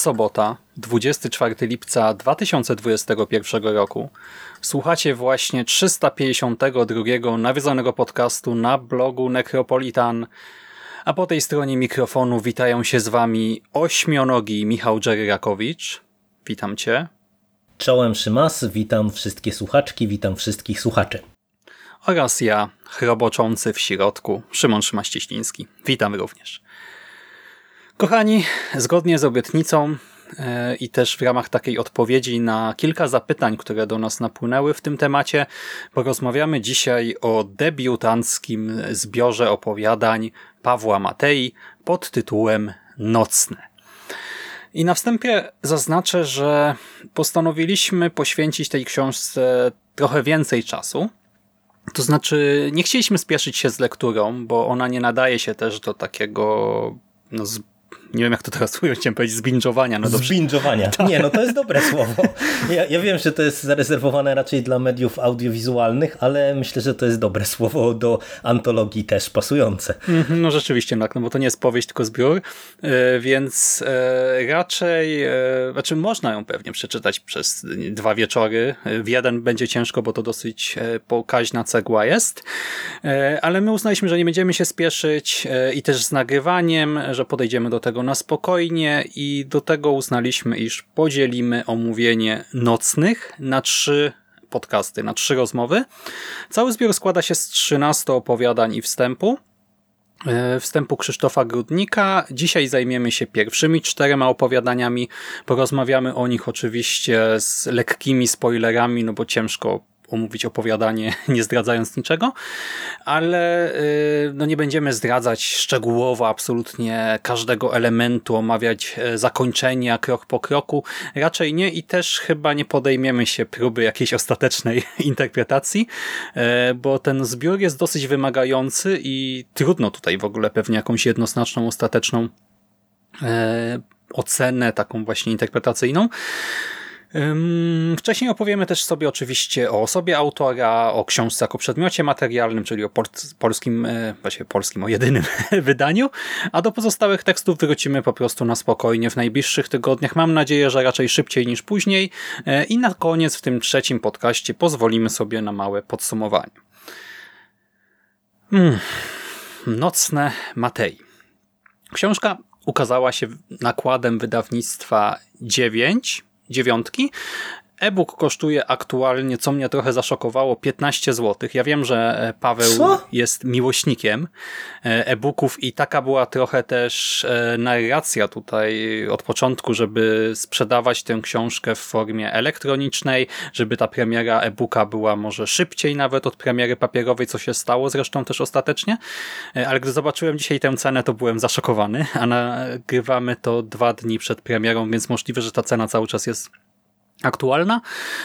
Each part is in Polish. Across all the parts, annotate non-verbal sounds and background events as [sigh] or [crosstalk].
Jest sobota, 24 lipca 2021 roku. Słuchacie właśnie 352 nawiedzonego podcastu na blogu Necropolitan, a po tej stronie mikrofonu witają się z wami ośmionogi Michał Dżeryrakowicz. Witam cię. Czołem Szymas, witam wszystkie słuchaczki, witam wszystkich słuchaczy. Oraz ja, chroboczący w środku, Szymon Szymaścieśliński. Witam również. Kochani, zgodnie z obietnicą e, i też w ramach takiej odpowiedzi na kilka zapytań, które do nas napłynęły w tym temacie, porozmawiamy dzisiaj o debiutanckim zbiorze opowiadań Pawła Matei pod tytułem Nocne. I na wstępie zaznaczę, że postanowiliśmy poświęcić tej książce trochę więcej czasu. To znaczy, nie chcieliśmy spieszyć się z lekturą, bo ona nie nadaje się też do takiego no, nie wiem jak to teraz ująć, chciałem powiedzieć zbingowania. No zbingowania. [laughs] Nie, no to jest dobre słowo. Ja, ja wiem, że to jest zarezerwowane raczej dla mediów audiowizualnych, ale myślę, że to jest dobre słowo do antologii też pasujące. Mhm, no rzeczywiście, tak, no bo to nie jest powieść, tylko zbiór, e, więc e, raczej, e, znaczy można ją pewnie przeczytać przez dwa wieczory. W jeden będzie ciężko, bo to dosyć pokaźna cegła jest, ale my uznaliśmy, że nie będziemy się spieszyć i też z nagrywaniem, że podejdziemy do tego na spokojnie i do tego uznaliśmy, iż podzielimy omówienie nocnych na trzy podcasty, na trzy rozmowy. Cały zbiór składa się z 13 opowiadań i wstępu. E, wstępu Krzysztofa Grudnika. Dzisiaj zajmiemy się pierwszymi czterema opowiadaniami. Porozmawiamy o nich oczywiście z lekkimi spoilerami, no bo ciężko omówić opowiadanie, [laughs] nie zdradzając niczego, ale y, no nie będziemy zdradzać szczegółowo absolutnie każdego elementu, omawiać e, zakończenia krok po kroku. Raczej nie i też chyba nie podejmiemy się próby jakiejś ostatecznej [laughs] interpretacji, e, bo ten zbiór jest dosyć wymagający i trudno tutaj w ogóle pewnie jakąś jednoznaczną, ostateczną e, ocenę, taką właśnie interpretacyjną. Wcześniej opowiemy też sobie oczywiście o osobie autora, o książce jako przedmiocie materialnym, czyli o polskim, e, właśnie polskim, o jedynym [laughs] wydaniu, a do pozostałych tekstów wrócimy po prostu na spokojnie w najbliższych tygodniach. Mam nadzieję, że raczej szybciej niż później e, i na koniec w tym trzecim podcaście pozwolimy sobie na małe podsumowanie. Hmm. Nocne Matei. Książka ukazała się nakładem wydawnictwa 9 dziewiątki. E-book kosztuje aktualnie, co mnie trochę zaszokowało, 15 zł. Ja wiem, że e, Paweł co? jest miłośnikiem e, e-booków i taka była trochę też e, narracja tutaj od początku, żeby sprzedawać tę książkę w formie elektronicznej, żeby ta premiera e-booka była może szybciej nawet od premiery papierowej, co się stało zresztą też ostatecznie. Ale gdy zobaczyłem dzisiaj tę cenę, to byłem zaszokowany, a nagrywamy to dwa dni przed premierą, więc możliwe, że ta cena cały czas jest aktualna.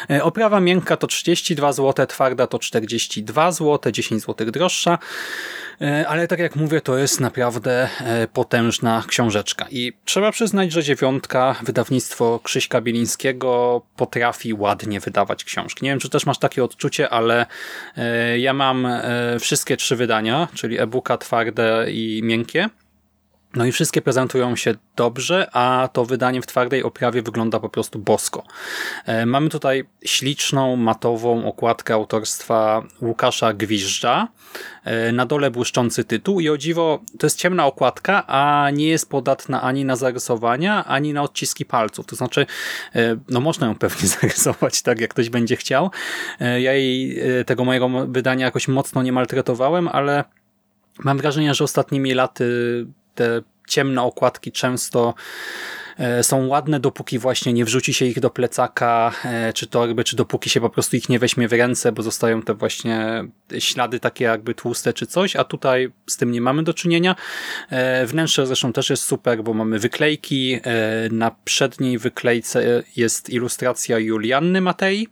E, oprawa miękka to 32 zł, twarda to 42 zł, 10 zł droższa, e, ale tak jak mówię, to jest naprawdę e, potężna książeczka i trzeba przyznać, że dziewiątka, wydawnictwo Krzyśka Bielińskiego potrafi ładnie wydawać książki. Nie wiem, czy też masz takie odczucie, ale ja mam wszystkie trzy wydania, czyli e-booka twarde i miękkie No i wszystkie prezentują się dobrze, a to wydanie w twardej oprawie wygląda po prostu bosko. E, mamy tutaj śliczną, matową okładkę autorstwa Łukasza Gwiżdża. E, na dole błyszczący tytuł i o dziwo to jest ciemna okładka, a nie jest podatna ani na zarysowania, ani na odciski palców. To znaczy, e, no można ją pewnie [laughs] zarysować tak, jak ktoś będzie chciał. Ja jej tego mojego wydania jakoś mocno nie maltretowałem, ale mam wrażenie, że ostatnimi laty te ciemne okładki często e, są ładne, dopóki właśnie nie wrzuci się ich do plecaka e, czy torby, czy dopóki się po prostu ich nie weźmie w ręce, bo zostają te właśnie ślady takie jakby tłuste czy coś, a tutaj z tym nie mamy do czynienia. E, wnętrze zresztą też jest super, bo mamy wyklejki. Na przedniej wyklejce jest ilustracja Julianny Matei.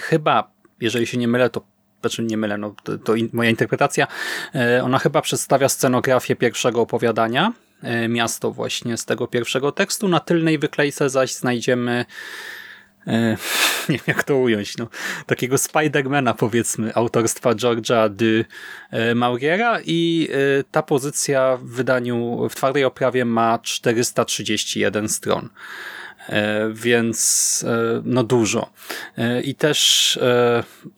Chyba, jeżeli się nie mylę, to znaczy nie mylę, no, to, to moja interpretacja, e, ona chyba przedstawia scenografię pierwszego opowiadania, e, miasto właśnie z tego pierwszego tekstu. Na tylnej wyklejce zaś znajdziemy e, [laughs] nie wiem jak to ująć, no, takiego Spidermana powiedzmy autorstwa George'a de Mauriera i ta pozycja w wydaniu w twardej oprawie ma 431 stron. E, więc e, no dużo. E, I też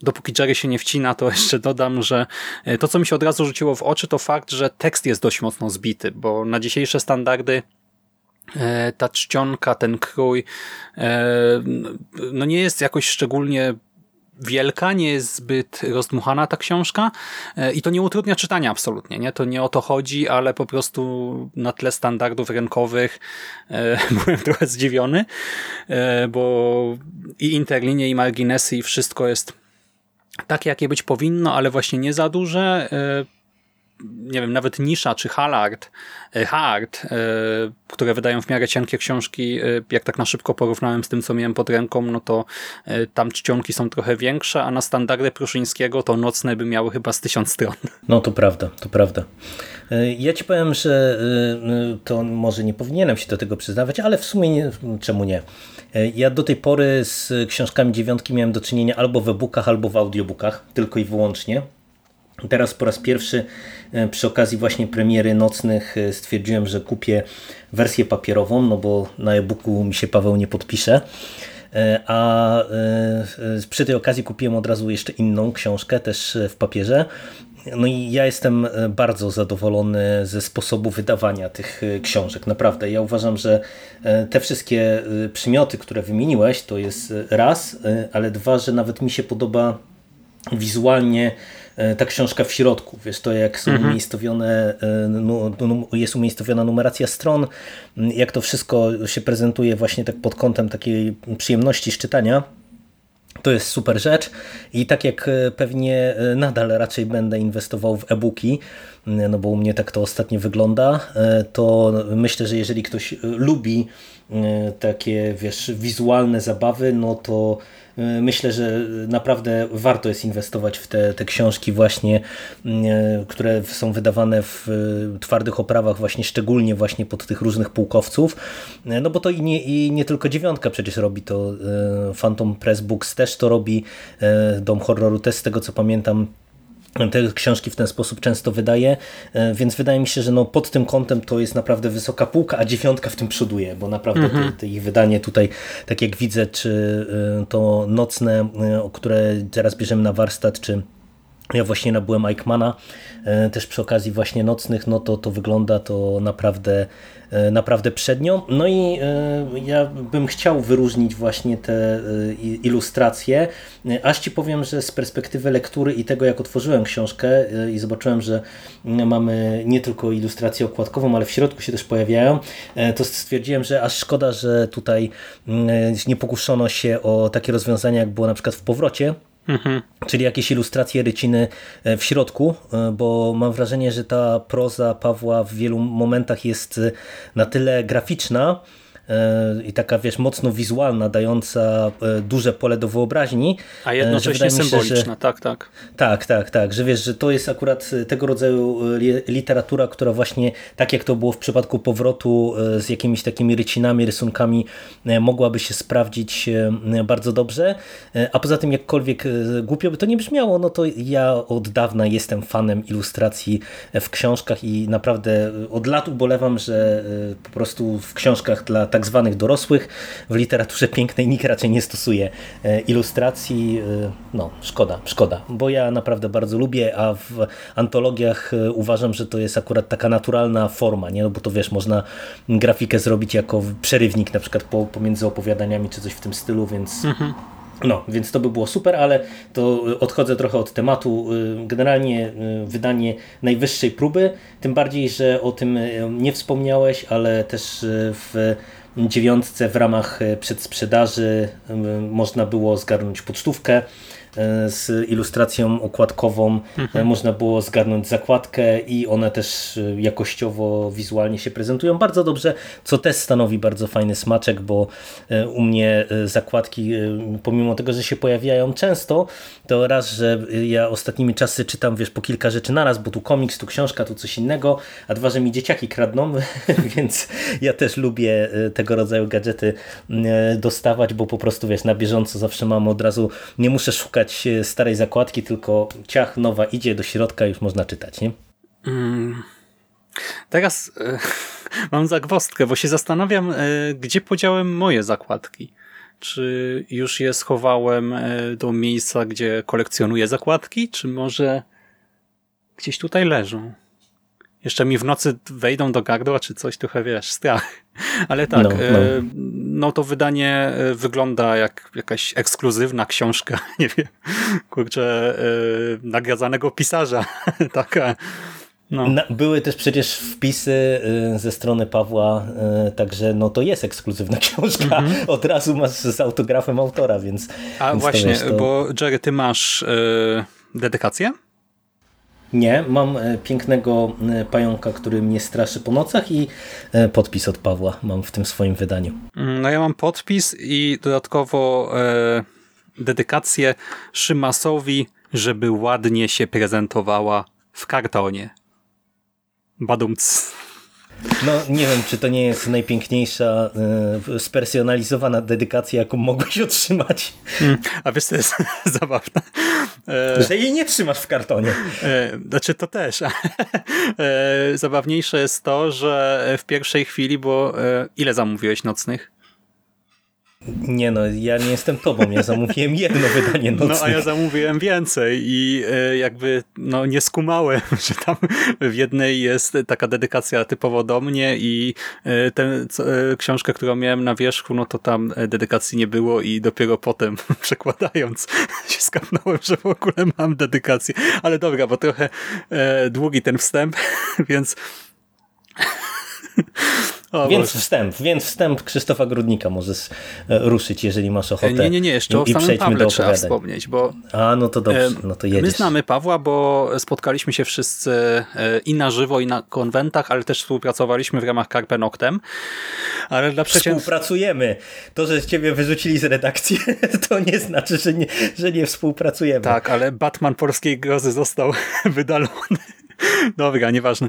dopóki Jerry się nie wcina, to [laughs] jeszcze dodam, że to co mi się od razu rzuciło w oczy to fakt, że tekst jest dość mocno zbity, bo na dzisiejsze standardy ta czcionka, ten krój no nie jest jakoś szczególnie wielka, nie jest zbyt rozdmuchana ta książka e, i to nie utrudnia czytania absolutnie, nie? To nie o to chodzi, ale po prostu na tle standardów rynkowych e, [laughs] byłem trochę zdziwiony, e, bo i interlinie, i marginesy, i wszystko jest takie, jakie być powinno, ale właśnie nie za duże. E, nie wiem, nawet Nisza czy Hallard, e, Hard, e, które wydają w miarę cienkie książki, e, jak tak na szybko porównałem z tym, co miałem pod ręką, no to tam czcionki są trochę większe, a na standardy Pruszyńskiego to nocne by miały chyba z tysiąc stron. No to prawda, to prawda. Ja ci powiem, że to może nie powinienem się do tego przyznawać, ale w sumie nie, czemu nie? Ja do tej pory z książkami dziewiątki miałem do czynienia albo w e-bookach, albo w audiobookach, tylko i wyłącznie. Teraz po raz pierwszy e, przy okazji właśnie premiery nocnych e, stwierdziłem, że kupię wersję papierową, no bo na e-booku mi się Paweł nie podpisze. E, a przy tej okazji kupiłem od razu jeszcze inną książkę, też w papierze. No i ja jestem bardzo zadowolony ze sposobu wydawania tych książek. Naprawdę, ja uważam, że te wszystkie przymioty, które wymieniłeś, to jest raz, ale dwa, że nawet mi się podoba wizualnie ta książka w środku, wiesz, to jak są mhm. umiejscowione, e, jest umiejscowiona numeracja stron, jak to wszystko się prezentuje właśnie tak pod kątem takiej przyjemności czytania, to jest super rzecz i tak jak e, pewnie nadal raczej będę inwestował w e-booki, no bo u mnie tak to ostatnio wygląda, to myślę, że jeżeli ktoś lubi takie, wiesz, wizualne zabawy, no to E, myślę, że naprawdę warto jest inwestować w te, te książki właśnie, e, które są wydawane w e, twardych oprawach właśnie szczególnie właśnie pod tych różnych pułkowców, no bo to i nie, i nie tylko dziewiątka przecież robi to, Phantom Press Books też to robi, Dom Horroru też z tego co pamiętam te książki w ten sposób często wydaje, e, więc wydaje mi się, że no pod tym kątem to jest naprawdę wysoka półka, a dziewiątka w tym przoduje, bo naprawdę mhm. te, te ich wydanie tutaj, tak jak widzę, czy e, to nocne, e, które teraz bierzemy na warsztat, czy ja właśnie nabyłem Eichmana, też przy okazji właśnie nocnych, no to to wygląda to naprawdę E, naprawdę przednio. No i e, ja bym chciał wyróżnić właśnie te e, ilustracje, aż Ci powiem, że z perspektywy lektury i tego jak otworzyłem książkę i zobaczyłem, że mamy nie tylko ilustrację okładkową, ale w środku się też pojawiają, to stwierdziłem, że aż szkoda, że tutaj nie pokuszono się o takie rozwiązania, jak było na przykład w Powrocie, Czyli jakieś ilustracje ryciny e, w środku, e, bo mam wrażenie, że ta proza Pawła w wielu momentach jest e, na tyle graficzna, i taka, wiesz, mocno wizualna, dająca duże pole do wyobraźni. A jednocześnie symboliczna, się, że, tak, tak. Tak, tak, tak, że wiesz, że to jest akurat tego rodzaju literatura, która właśnie, tak jak to było w przypadku powrotu z jakimiś takimi rycinami, rysunkami, mogłaby się sprawdzić bardzo dobrze, a poza tym jakkolwiek głupio by to nie brzmiało, no to ja od dawna jestem fanem ilustracji w książkach i naprawdę od lat ubolewam, że po prostu w książkach dla tak zwanych dorosłych w literaturze pięknej nikt raczej nie stosuje ilustracji. No, szkoda, szkoda, bo ja naprawdę bardzo lubię, a w antologiach uważam, że to jest akurat taka naturalna forma, nie? No bo to wiesz, można grafikę zrobić jako przerywnik na przykład pomiędzy opowiadaniami czy coś w tym stylu, więc mhm. No, więc to by było super, ale to odchodzę trochę od tematu. Generalnie wydanie najwyższej próby, tym bardziej, że o tym nie wspomniałeś, ale też w dziewiątce w ramach przedsprzedaży można było zgarnąć pocztówkę. E, z ilustracją okładkową mhm. E, można było zgarnąć zakładkę i one też e, jakościowo, wizualnie się prezentują bardzo dobrze, co też stanowi bardzo fajny smaczek, bo u mnie zakładki, pomimo tego, że się pojawiają często, to raz, że ja ostatnimi czasy czytam, wiesz, po kilka rzeczy naraz, bo tu komiks, tu książka, tu coś innego, a dwa, że mi dzieciaki kradną, [laughs] więc ja też lubię tego rodzaju gadżety dostawać, bo po prostu, wiesz, na bieżąco zawsze mam od razu, nie muszę szukać szukać e, starej zakładki, tylko ciach, nowa idzie do środka już można czytać, nie? Mm. Teraz e, [laughs] mam zagwostkę, bo się zastanawiam, e, gdzie podziałem moje zakładki. Czy już je schowałem e, do miejsca, gdzie kolekcjonuję zakładki, czy może gdzieś tutaj leżą? Jeszcze mi w nocy wejdą do gardła, czy coś, trochę wiesz, strach. [laughs] Ale tak, no, no. E, no to wydanie e, wygląda jak jakaś ekskluzywna książka, [laughs] nie wiem, kurczę, e, nagradzanego pisarza. [laughs] Taka. No. Były też przecież wpisy ze strony Pawła, także no to jest ekskluzywna książka. Mm -hmm. Od razu masz z autografem autora, więc. A więc właśnie, to... bo Jerry, ty masz dedykację? Nie, mam e, pięknego e, pająka, który mnie straszy po nocach i e, podpis od Pawła mam w tym swoim wydaniu. Mm, no ja mam podpis i dodatkowo e, dedykację Szymasowi, żeby ładnie się prezentowała w kartonie. Badumc. No nie wiem, czy to nie jest najpiękniejsza y, spersonalizowana dedykacja, jaką mogłeś otrzymać. Hmm, a wiesz, to jest [laughs] zabawne. E, Że jej nie trzymasz w kartonie. E, znaczy to też. [laughs] e, zabawniejsze jest to, że w pierwszej chwili, bo e, ile zamówiłeś nocnych? Nie no, ja nie jestem tobą, ja zamówiłem jedno wydanie nocnych. No a ja zamówiłem więcej i e, jakby no nie skumałem, [laughs] że tam w jednej jest taka dedykacja typowo do mnie i e, tę e, książkę, którą miałem na wierzchu, no to tam dedykacji nie było i dopiero potem [laughs] przekładając [laughs] się skapnąłem, że w ogóle mam dedykację. Ale dobra, bo trochę długi ten wstęp, więc o, więc wstęp, więc wstęp Krzysztofa Grudnika możesz e, ruszyć, jeżeli masz ochotę. Nie, nie, nie, jeszcze o samym Pawle trzeba wspomnieć, bo A, no to dobrze, no to jedziesz. My znamy Pawła, bo spotkaliśmy się wszyscy e, i na żywo, i na konwentach, ale też współpracowaliśmy w ramach Carpe Noctem. Ale dla przeciętnych... Współpracujemy. To, że ciebie wyrzucili z redakcji, [laughs] to nie znaczy, że nie, że nie współpracujemy. Tak, ale Batman Polskiej Grozy został [laughs] wydalony. Dobra, nieważne.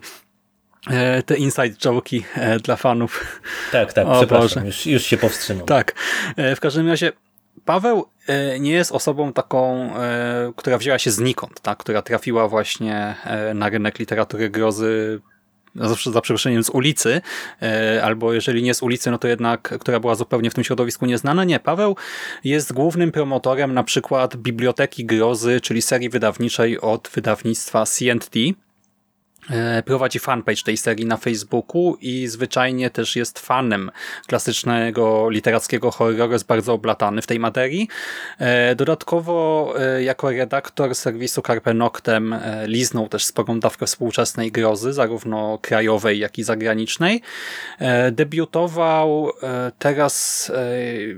E, te inside joke'i e, dla fanów. Tak, tak, o przepraszam, już, już się powstrzymam. Tak, e, w każdym razie Paweł nie jest osobą taką, która wzięła się znikąd, tak? która trafiła właśnie na rynek literatury grozy zawsze za przeproszeniem z ulicy, albo jeżeli nie z ulicy, no to jednak, która była zupełnie w tym środowisku nieznana. Nie, Paweł jest głównym promotorem na przykład Biblioteki Grozy, czyli serii wydawniczej od wydawnictwa C&T, E, prowadzi fanpage tej serii na Facebooku i zwyczajnie też jest fanem klasycznego literackiego horroru, jest bardzo oblatany w tej materii. E, dodatkowo e, jako redaktor serwisu Carpe Noctem liznął też sporą dawkę współczesnej grozy, zarówno krajowej, jak i zagranicznej. Debiutował teraz,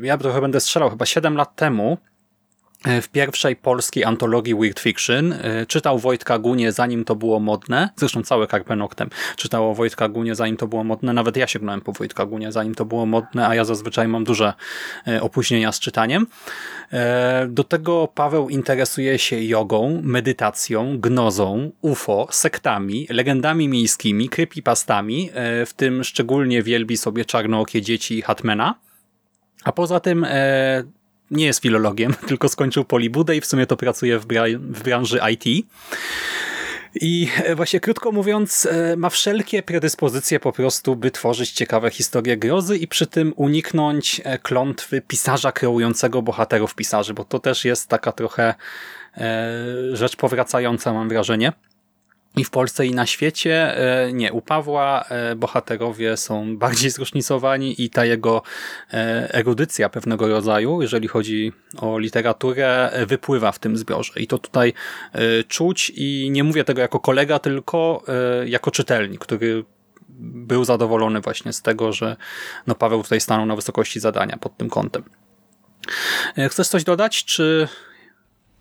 ja trochę będę strzelał, chyba 7 lat temu w pierwszej polskiej antologii Weird Fiction. Czytał Wojtka Gunie, zanim to było modne. Zresztą całe Carpe Noctem czytało Wojtka Gunie, zanim to było modne. Nawet ja sięgnąłem po Wojtka Gunie, zanim to było modne, a ja zazwyczaj mam duże opóźnienia z czytaniem. Do tego Paweł interesuje się jogą, medytacją, gnozą, UFO, sektami, legendami miejskimi, creepypastami, w tym szczególnie wielbi sobie czarnookie dzieci Hatmana. A poza tym e, nie jest filologiem, [laughs] tylko skończył Polibudę i w sumie to pracuje w, w branży IT. I e, właśnie krótko mówiąc, e, ma wszelkie predyspozycje po prostu, by tworzyć ciekawe historie grozy i przy tym uniknąć e, klątwy pisarza kreującego bohaterów pisarzy, bo to też jest taka trochę rzecz powracająca, mam wrażenie. I w Polsce i na świecie e, nie. U Pawła e, bohaterowie są bardziej zróżnicowani i ta jego e, erudycja pewnego rodzaju, jeżeli chodzi o literaturę, wypływa w tym zbiorze. I to tutaj czuć i nie mówię tego jako kolega, tylko jako czytelnik, który był zadowolony właśnie z tego, że no Paweł tutaj stanął na wysokości zadania pod tym kątem. Chcesz coś dodać, czy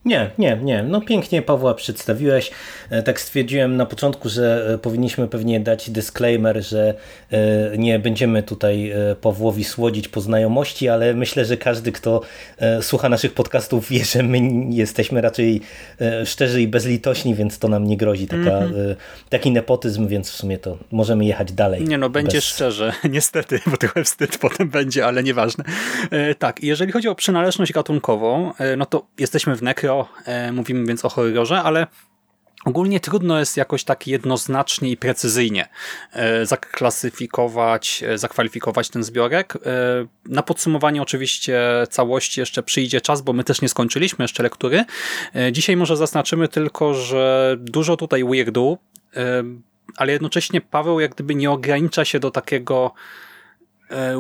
nie, nie, nie. No pięknie Pawła przedstawiłeś. E, tak stwierdziłem na początku, że e, powinniśmy pewnie dać disclaimer, że e, nie będziemy tutaj Pawłowi słodzić po znajomości, ale myślę, że każdy, kto słucha naszych podcastów wie, że my jesteśmy raczej szczerzy i bezlitośni, więc to nam nie grozi taka, mm -hmm. taki nepotyzm, więc w sumie to możemy jechać dalej. Nie no, będzie bez... szczerze, [laughs] niestety, bo trochę wstyd potem będzie, ale nieważne. Tak, jeżeli chodzi o przynależność gatunkową, no to jesteśmy w nekro, e, mówimy więc o horrorze, ale Ogólnie trudno jest jakoś tak jednoznacznie i precyzyjnie e, zaklasyfikować, e, zakwalifikować ten zbiorek. Na podsumowanie oczywiście całości jeszcze przyjdzie czas, bo my też nie skończyliśmy jeszcze lektury. Dzisiaj może zaznaczymy tylko, że dużo tutaj weirdu, ale jednocześnie Paweł jak gdyby nie ogranicza się do takiego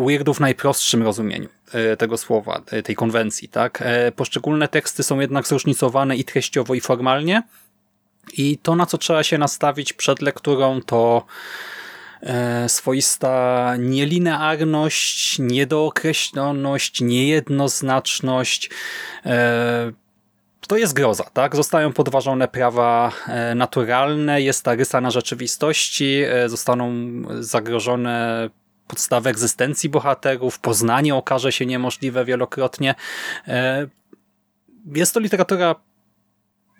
weirdu w najprostszym rozumieniu e, tego słowa, e, tej konwencji. tak. Poszczególne teksty są jednak zróżnicowane i treściowo, i formalnie. I to, na co trzeba się nastawić przed lekturą, to swoista nielinearność, niedookreśloność, niejednoznaczność. To jest groza, tak? Zostają podważone prawa naturalne, jest ta rysa na rzeczywistości, zostaną zagrożone podstawy egzystencji bohaterów, poznanie okaże się niemożliwe wielokrotnie. E, jest to literatura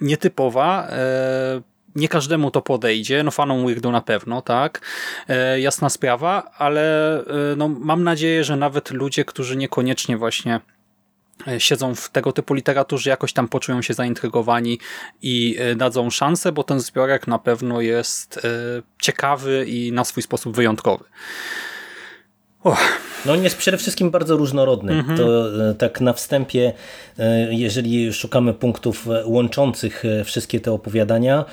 nietypowa, e, nie każdemu to podejdzie, no fanom Weirdu na pewno, tak, e, jasna sprawa, ale no, mam nadzieję, że nawet ludzie, którzy niekoniecznie właśnie siedzą w tego typu literaturze, jakoś tam poczują się zaintrygowani i dadzą szansę, bo ten zbiorek na pewno jest ciekawy i na swój sposób wyjątkowy. No on jest przede wszystkim bardzo różnorodny. Mm -hmm. To e, tak na wstępie, e, jeżeli szukamy punktów e, łączących wszystkie te opowiadania,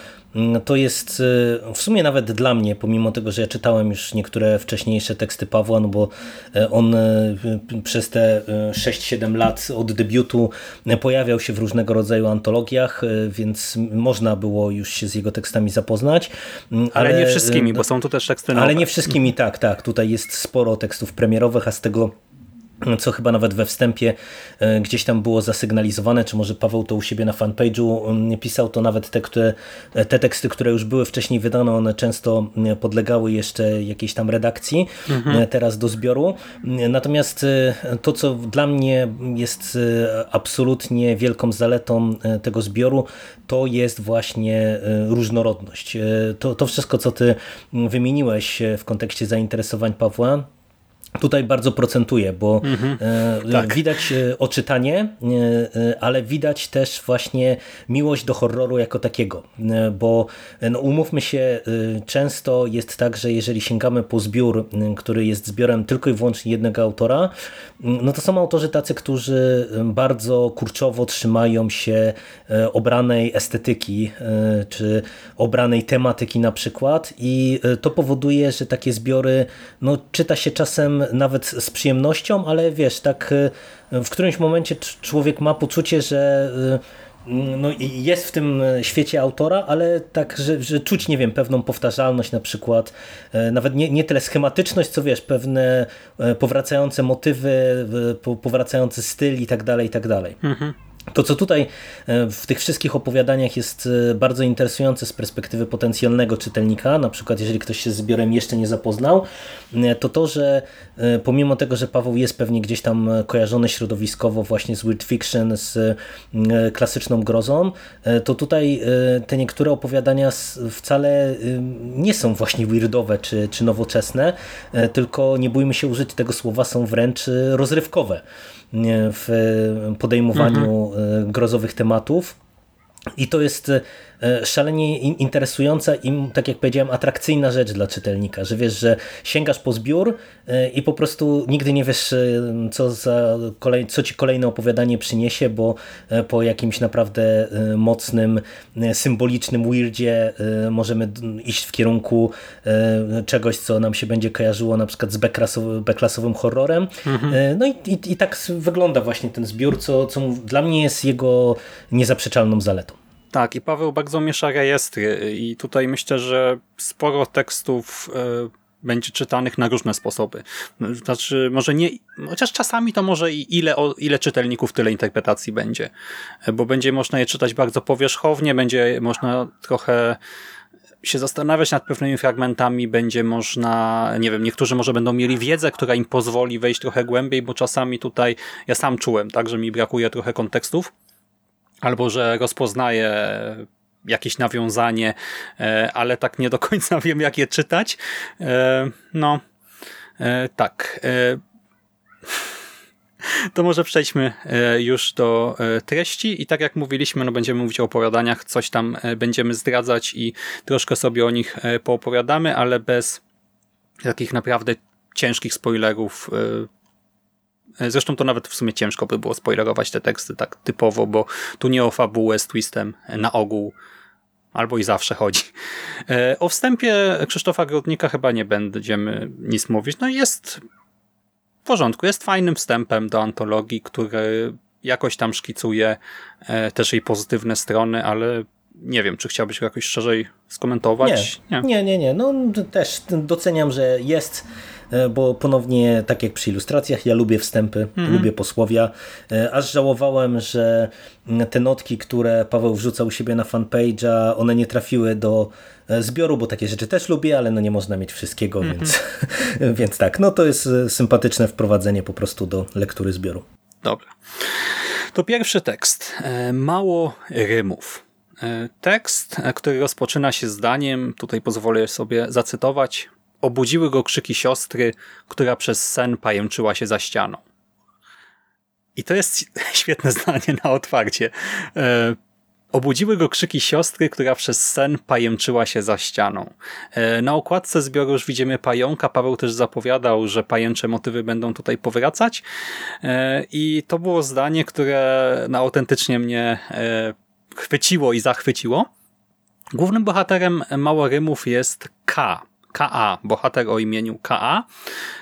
to jest e, w sumie nawet dla mnie, pomimo tego, że ja czytałem już niektóre wcześniejsze teksty Pawła, no bo e, on e, przez te 6-7 lat od debiutu pojawiał się w różnego rodzaju antologiach, więc można było już się z jego tekstami zapoznać. Ale, mm, ale nie wszystkimi, bo są tu też teksty nowe. Ale nie wszystkimi, tak, tak. Tutaj jest sporo tekstów premierowych, a z tego co chyba nawet we wstępie e, gdzieś tam było zasygnalizowane, czy może Paweł to u siebie na fanpage'u mm, pisał, to nawet te, które, te teksty, które już były wcześniej wydane, one często mm, podlegały jeszcze jakiejś tam redakcji, mhm. E, teraz do zbioru. Mm, natomiast e, to, co dla mnie jest absolutnie wielką zaletą tego zbioru, to jest właśnie różnorodność. To, to wszystko, co ty wymieniłeś w kontekście zainteresowań Pawła, tutaj bardzo procentuje, bo mhm. E, tak. widać e, oczytanie, e, ale widać też właśnie miłość do horroru jako takiego, bo no, umówmy się, często jest tak, że jeżeli sięgamy po zbiór, który jest zbiorem tylko i wyłącznie jednego autora, no to są autorzy tacy, którzy bardzo kurczowo trzymają się obranej estetyki, czy obranej tematyki na przykład i to powoduje, że takie zbiory no, czyta się czasem nawet z przyjemnością, ale wiesz, tak e, w którymś momencie człowiek ma poczucie, że e, no, jest w tym świecie autora, ale tak, że, że czuć, nie wiem, pewną powtarzalność na przykład, e, nawet nie, nie tyle schematyczność, co wiesz, pewne powracające motywy, powracający styl i tak dalej, i tak dalej. Mhm. To, co tutaj e, w tych wszystkich opowiadaniach jest e, bardzo interesujące z perspektywy potencjalnego czytelnika, na przykład jeżeli ktoś się z zbiorem jeszcze nie zapoznał, e, to to, że pomimo tego, że Paweł jest pewnie gdzieś tam kojarzony środowiskowo właśnie z weird fiction, z klasyczną grozą, to tutaj te niektóre opowiadania wcale nie są właśnie weirdowe czy, czy nowoczesne, tylko nie bójmy się użyć tego słowa, są wręcz rozrywkowe w podejmowaniu mhm. grozowych tematów. I to jest E, szalenie interesująca i, tak jak powiedziałem, atrakcyjna rzecz dla czytelnika, że wiesz, że sięgasz po zbiór e, i po prostu nigdy nie wiesz, e, co, za kolej, co ci kolejne opowiadanie przyniesie, bo po jakimś naprawdę mocnym, symbolicznym weirdzie możemy iść w kierunku czegoś, co nam się będzie kojarzyło na przykład z beklasowym horrorem. Mhm. No i, i, i tak wygląda właśnie ten zbiór, co, co dla mnie jest jego niezaprzeczalną zaletą. Tak, i Paweł bardzo miesza rejestry i tutaj myślę, że sporo tekstów e, będzie czytanych na różne sposoby. Znaczy, może nie, chociaż czasami to może i ile, ile czytelników, tyle interpretacji będzie, bo będzie można je czytać bardzo powierzchownie, będzie można trochę się zastanawiać nad pewnymi fragmentami, będzie można, nie wiem, niektórzy może będą mieli wiedzę, która im pozwoli wejść trochę głębiej, bo czasami tutaj ja sam czułem, tak, że mi brakuje trochę kontekstów albo że rozpoznaję jakieś nawiązanie, e, ale tak nie do końca [laughs] wiem, jak je czytać. E, no, e, tak. [laughs] To może przejdźmy już do treści i tak jak mówiliśmy, no będziemy mówić o opowiadaniach, coś tam będziemy zdradzać i troszkę sobie o nich poopowiadamy, ale bez takich naprawdę ciężkich spoilerów zresztą to nawet w sumie ciężko by było spoilerować te teksty tak typowo, bo tu nie o fabułę z twistem na ogół albo i zawsze chodzi. E, o wstępie Krzysztofa Grodnika chyba nie będziemy nic mówić. No jest w porządku, jest fajnym wstępem do antologii, który jakoś tam szkicuje e, też jej pozytywne strony, ale nie wiem, czy chciałbyś go jakoś szerzej skomentować? Nie, nie, nie. nie. No też doceniam, że jest bo ponownie, tak jak przy ilustracjach, ja lubię wstępy, mhm. lubię posłowia, e, aż żałowałem, że te notki, które Paweł wrzucał u siebie na fanpage'a, one nie trafiły do e, zbioru, bo takie rzeczy też lubię, ale no nie można mieć wszystkiego, mhm. więc, [laughs] więc tak, no to jest sympatyczne wprowadzenie po prostu do lektury zbioru. Dobra. To pierwszy tekst. Mało rymów. Tekst, który rozpoczyna się zdaniem, tutaj pozwolę sobie zacytować, Obudziły go krzyki siostry, która przez sen pajęczyła się za ścianą. I to jest [laughs] świetne zdanie na otwarcie. E, obudziły go krzyki siostry, która przez sen pajęczyła się za ścianą. E, na okładce zbioru już widzimy pająka. Paweł też zapowiadał, że pajęcze motywy będą tutaj powracać. E, I to było zdanie, które no, autentycznie mnie chwyciło i zachwyciło. Głównym bohaterem Mało Rymów jest K, K.A., bohater o imieniu K.A.,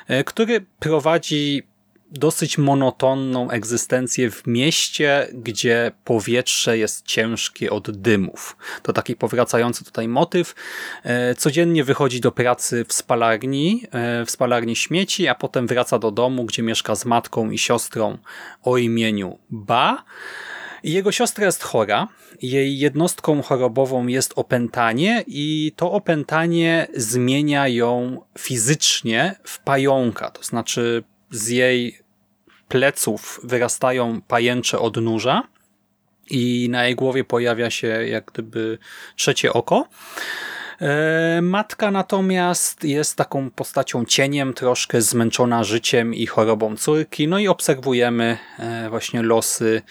e, który prowadzi dosyć monotonną egzystencję w mieście, gdzie powietrze jest ciężkie od dymów. To taki powracający tutaj motyw. E, codziennie wychodzi do pracy w spalarni, e, w spalarni śmieci, a potem wraca do domu, gdzie mieszka z matką i siostrą o imieniu Ba. Jego siostra jest chora, jej jednostką chorobową jest opętanie i to opętanie zmienia ją fizycznie w pająka, to znaczy z jej pleców wyrastają pajęcze odnóża i na jej głowie pojawia się jak gdyby trzecie oko. E, matka natomiast jest taką postacią cieniem, troszkę zmęczona życiem i chorobą córki, no i obserwujemy e, właśnie losy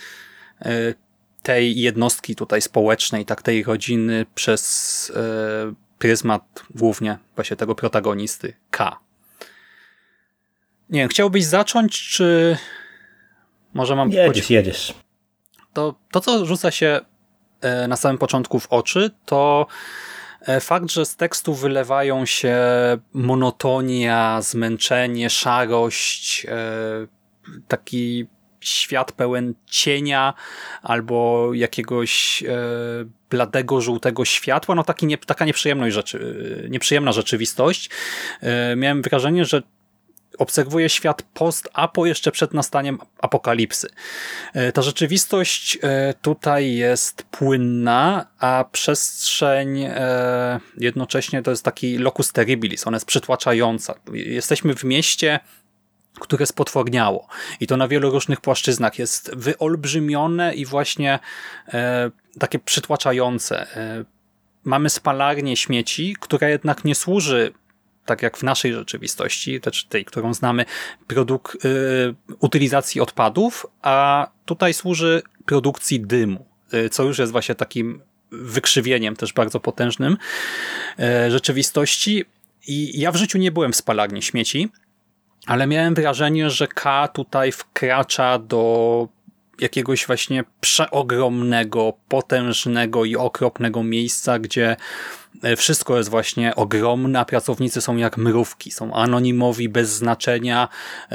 E, tej jednostki tutaj społecznej, tak tej rodziny przez e, pryzmat głównie właśnie tego protagonisty K. Nie wiem, chciałbyś zacząć, czy może mam... Jedziesz, jedziesz. To, to, co rzuca się e, na samym początku w oczy, to fakt, że z tekstu wylewają się monotonia, zmęczenie, szarość, taki świat pełen cienia albo jakiegoś e, bladego, żółtego światła, no taki nie, taka nieprzyjemność rzeczy, nieprzyjemna rzeczywistość. E, miałem wrażenie, że obserwuje świat post-apo jeszcze przed nastaniem apokalipsy. E, ta rzeczywistość e, tutaj jest płynna, a przestrzeń e, jednocześnie to jest taki locus terribilis, ona jest przytłaczająca. Jesteśmy w mieście, które spotworniało. I to na wielu różnych płaszczyznach jest wyolbrzymione i właśnie e, takie przytłaczające. E, mamy spalarnię śmieci, która jednak nie służy tak jak w naszej rzeczywistości, też tej, którą znamy, produk, y, utylizacji odpadów, a tutaj służy produkcji dymu, y, co już jest właśnie takim wykrzywieniem też bardzo potężnym y, rzeczywistości. I ja w życiu nie byłem w spalarni śmieci, ale miałem wrażenie, że K tutaj wkracza do jakiegoś właśnie przeogromnego, potężnego i okropnego miejsca, gdzie e, wszystko jest właśnie ogromne, a pracownicy są jak mrówki, są anonimowi, bez znaczenia, e,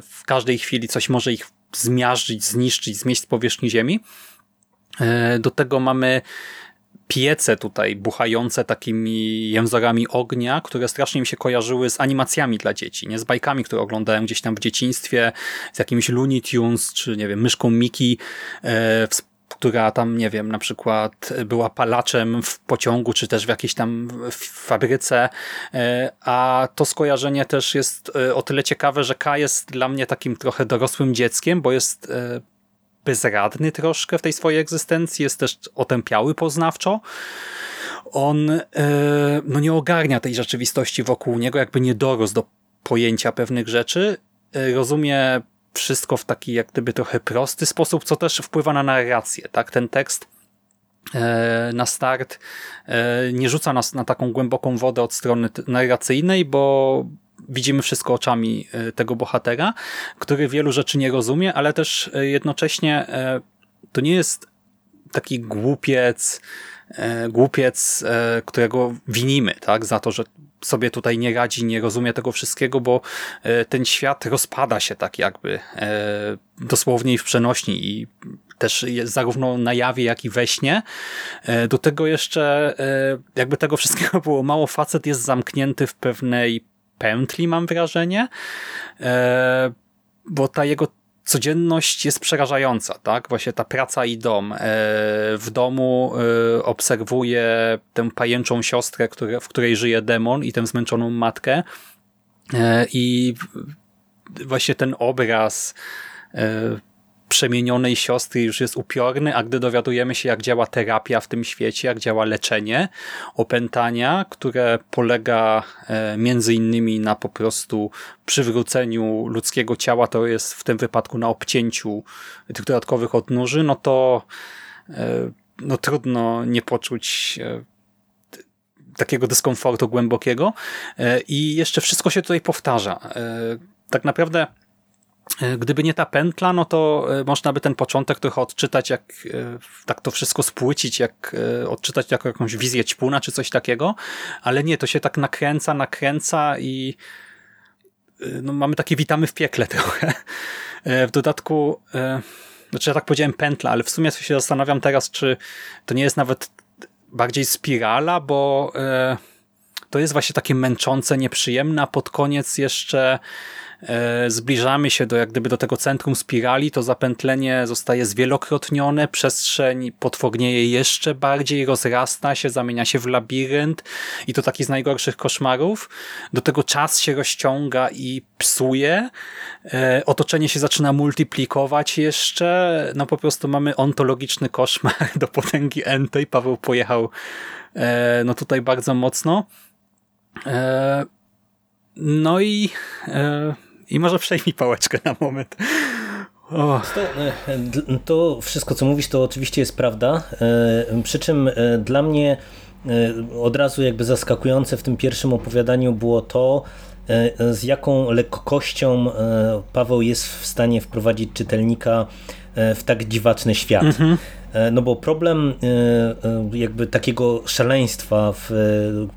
w każdej chwili coś może ich zmiażdżyć, zniszczyć, zmieść z powierzchni ziemi. E, do tego mamy piece tutaj buchające takimi jęzorami ognia, które strasznie mi się kojarzyły z animacjami dla dzieci, nie? Z bajkami, które oglądałem gdzieś tam w dzieciństwie, z jakimiś Looney Tunes, czy nie wiem, myszką Miki, e, która tam, nie wiem, na przykład była palaczem w pociągu, czy też w jakiejś tam fabryce, e, a to skojarzenie też jest e, o tyle ciekawe, że K jest dla mnie takim trochę dorosłym dzieckiem, bo jest e, bezradny troszkę w tej swojej egzystencji, jest też otępiały poznawczo. On e, no nie ogarnia tej rzeczywistości wokół niego, jakby nie dorósł do pojęcia pewnych rzeczy. E, rozumie wszystko w taki jak gdyby trochę prosty sposób, co też wpływa na narrację. Tak? Ten tekst e, na start nie rzuca nas na taką głęboką wodę od strony narracyjnej, bo widzimy wszystko oczami e, tego bohatera, który wielu rzeczy nie rozumie, ale też e, jednocześnie e, to nie jest taki głupiec, głupiec, którego winimy, tak, za to, że sobie tutaj nie radzi, nie rozumie tego wszystkiego, bo ten świat rozpada się tak jakby dosłownie i w przenośni i też zarówno na jawie, jak i we śnie. Do tego jeszcze jakby tego wszystkiego było mało, facet jest zamknięty w pewnej pętli, mam wrażenie, e, bo ta jego codzienność jest przerażająca, tak? Właśnie ta praca i dom. E, w domu e, obserwuje tę pajęczą siostrę, w której żyje demon i tę zmęczoną matkę i właśnie ten obraz przemienionej siostry już jest upiorny, a gdy dowiadujemy się, jak działa terapia w tym świecie, jak działa leczenie opętania, które polega e, między innymi na po prostu przywróceniu ludzkiego ciała, to jest w tym wypadku na obcięciu tych dodatkowych odnóży, no to e, no trudno nie poczuć e, takiego dyskomfortu głębokiego i jeszcze wszystko się tutaj powtarza. Tak naprawdę gdyby nie ta pętla, no to e, można by ten początek trochę odczytać, jak e, tak to wszystko spłycić, jak odczytać jako jakąś wizję ćpuna czy coś takiego, ale nie, to się tak nakręca, nakręca i no, mamy takie witamy w piekle [laughs] trochę. W dodatku, znaczy ja tak powiedziałem pętla, ale w sumie się zastanawiam teraz, czy to nie jest nawet bardziej spirala, bo to jest właśnie takie męczące, nieprzyjemne, a pod koniec jeszcze E, zbliżamy się do jak gdyby do tego centrum spirali, to zapętlenie zostaje zwielokrotnione, przestrzeń potwornieje jeszcze bardziej, rozrasta się, zamienia się w labirynt i to taki z najgorszych koszmarów. Do tego czas się rozciąga i psuje, e, otoczenie się zaczyna multiplikować jeszcze, no po prostu mamy ontologiczny koszmar [laughs] do potęgi Entej. Paweł pojechał e, no tutaj bardzo mocno. No i i może przejmij pałeczkę na moment. To, e, to, wszystko, co mówisz, to oczywiście jest prawda. E, przy czym e, dla mnie od razu jakby zaskakujące w tym pierwszym opowiadaniu było to, z jaką lekkością Paweł jest w stanie wprowadzić czytelnika w tak dziwaczny świat. Mhm. No bo problem jakby takiego szaleństwa w,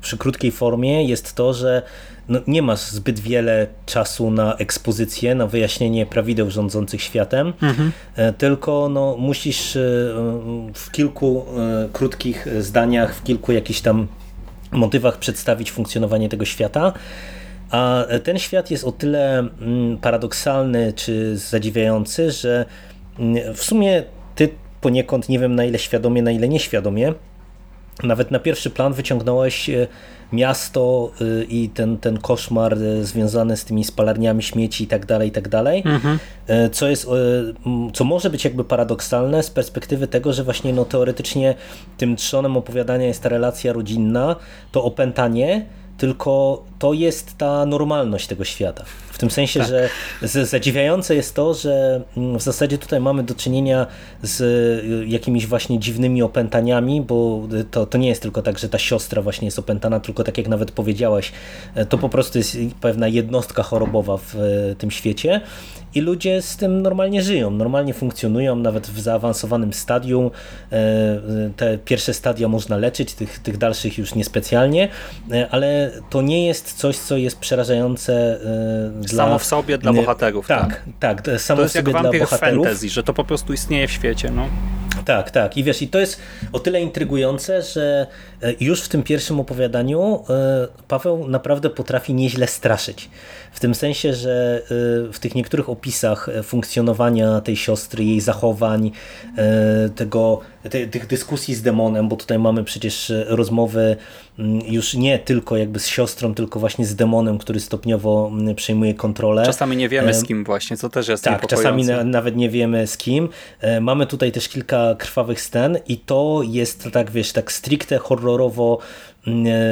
przy krótkiej formie jest to, że no, nie masz zbyt wiele czasu na ekspozycję, na wyjaśnienie prawideł rządzących światem, mhm. E, tylko no, musisz e, w kilku e, krótkich zdaniach, w kilku jakichś tam motywach przedstawić funkcjonowanie tego świata. A ten świat jest o tyle mm, paradoksalny czy zadziwiający, że mm, w sumie ty poniekąd nie wiem na ile świadomie, na ile nieświadomie, nawet na pierwszy plan wyciągnąłeś miasto y, i ten, ten koszmar y, związany z tymi spalarniami śmieci i tak dalej, i tak dalej, mhm. Y, co jest, co może być jakby paradoksalne z perspektywy tego, że właśnie no teoretycznie tym trzonem opowiadania jest ta relacja rodzinna, to opętanie, tylko to jest ta normalność tego świata. W tym sensie, tak. że zadziwiające jest to, że mm, w zasadzie tutaj mamy do czynienia z y, jakimiś właśnie dziwnymi opętaniami, bo to, to nie jest tylko tak, że ta siostra właśnie jest opętana, tylko tak jak nawet powiedziałaś, e, to po prostu jest pewna jednostka chorobowa w tym świecie i ludzie z tym normalnie żyją, normalnie funkcjonują, nawet w zaawansowanym stadium. E, te pierwsze stadia można leczyć, tych, tych dalszych już niespecjalnie, ale to nie jest coś, co jest przerażające dla... Samo w sobie dla bohaterów. Tak, tak. tak samo to jest jak wampir fantasy, że to po prostu istnieje w świecie. No. Tak, tak. I wiesz, i to jest o tyle intrygujące, że e, już w tym pierwszym opowiadaniu e, Paweł naprawdę potrafi nieźle straszyć. W tym sensie, że e, w tych niektórych opisach funkcjonowania tej siostry, jej zachowań, tego, te, tych dyskusji z demonem, bo tutaj mamy przecież rozmowy mm, już nie tylko jakby z siostrą, tylko właśnie z demonem, który stopniowo mm, przejmuje kontrolę. Czasami nie wiemy z kim właśnie, co też jest Tak, czasami na, nawet nie wiemy z kim. Mamy tutaj też kilka krwawych scen i to jest tak, wiesz, tak stricte horrorowo e,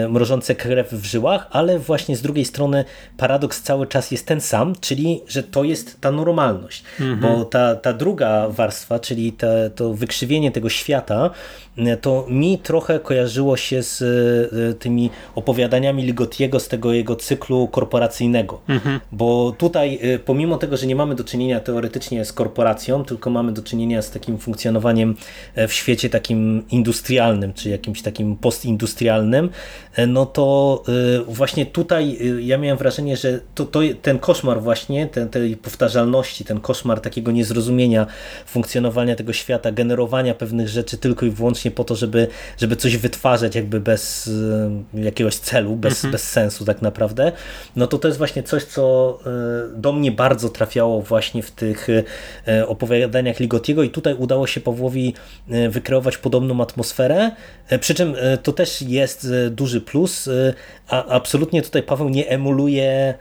mrożące krew w żyłach, ale właśnie z drugiej strony paradoks cały czas jest ten sam, czyli że to jest ta normalność, mhm. bo ta, ta druga warstwa, czyli te, to wykrzywienie tego świata, mm, to mi trochę kojarzyło się z e, tymi opowiadaniami Ligotiego z tego jego cyklu korporacyjnego, mhm. bo tutaj e, pomimo tego, że nie mamy do czynienia teoretycznie z korporacją, tylko mamy do czynienia z takim funkcjonowaniem w świecie takim industrialnym, czy jakimś takim postindustrialnym, no to właśnie tutaj ja miałem wrażenie, że to, to ten koszmar właśnie, ten, tej powtarzalności, ten koszmar takiego niezrozumienia funkcjonowania tego świata, generowania pewnych rzeczy tylko i wyłącznie po to, żeby, żeby coś wytwarzać jakby bez y, jakiegoś celu, bez, mhm. bez sensu tak naprawdę, no to to jest właśnie coś, co do mnie bardzo trafiało właśnie w tych opowiadaniach Ligotiego i tutaj udało się Pawłowi wykreować podobną atmosferę, przy czym to też jest duży plus, a absolutnie tutaj Paweł nie emuluje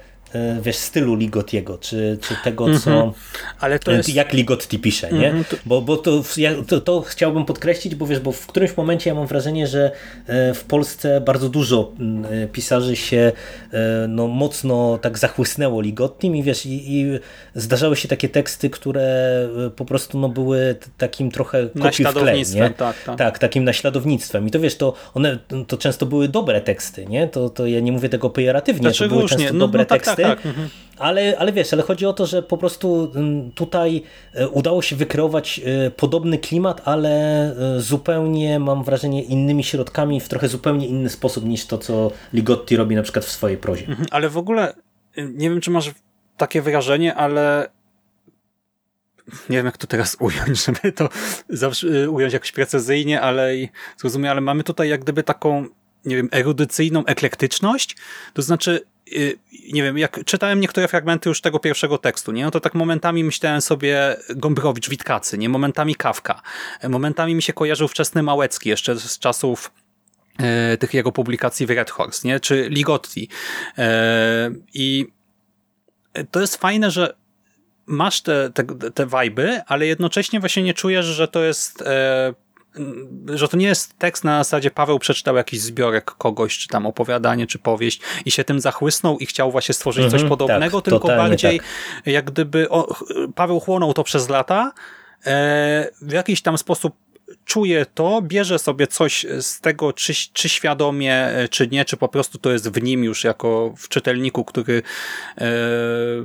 wiesz, stylu Ligotiego, czy, czy tego, co mm -hmm. Ale to jest... jak Ligotti pisze, nie? Mm -hmm. Bo, bo to, ja, to, to, chciałbym podkreślić, bo wiesz, bo w którymś momencie ja mam wrażenie, że e, w Polsce bardzo dużo e, pisarzy się no, mocno tak zachłysnęło Ligottim i wiesz, i, i zdarzały się takie teksty, które po prostu no, były takim trochę kopiuj w klej, nie? Tak, tak. tak, takim naśladownictwem. I to wiesz, to one to często były dobre teksty, nie? To, to ja nie mówię tego pejoratywnie, Dlaczego to były często no, dobre no, tak, teksty, tak, mhm. ale, ale wiesz, ale chodzi o to, że po prostu mm, tutaj e, udało się wykreować e, podobny klimat, ale e, zupełnie mam wrażenie innymi środkami, w trochę zupełnie inny sposób niż to, co Ligotti robi na przykład w swojej prozie. Mhm, ale w ogóle nie wiem, czy masz takie wrażenie, ale nie wiem jak to teraz [laughs] ująć, żeby to zawsze ująć jakoś precyzyjnie, ale i zrozumieć, ale mamy tutaj jak gdyby taką nie wiem, erudycyjną eklektyczność, to znaczy Y, nie wiem, jak czytałem niektóre fragmenty już tego pierwszego tekstu, nie? No to tak momentami myślałem sobie Gombrowicz, Witkacy, nie? Momentami Kawka. Momentami mi się kojarzył wczesny Małecki, jeszcze z czasów e, tych jego publikacji w Red Horse, nie? Czy Ligotti. E, I to jest fajne, że masz te, te, te ale jednocześnie właśnie nie czujesz, że to jest e, że to nie jest tekst na zasadzie Paweł przeczytał jakiś zbiorek kogoś, czy tam opowiadanie, czy powieść i się tym zachłysnął i chciał właśnie stworzyć coś mhm, podobnego, tak, tylko bardziej tak. jak gdyby o, Paweł chłonął to przez lata, e, w jakiś tam sposób czuje to, bierze sobie coś z tego, czy, czy świadomie, e, czy nie, czy po prostu to jest w nim już jako w czytelniku, który e,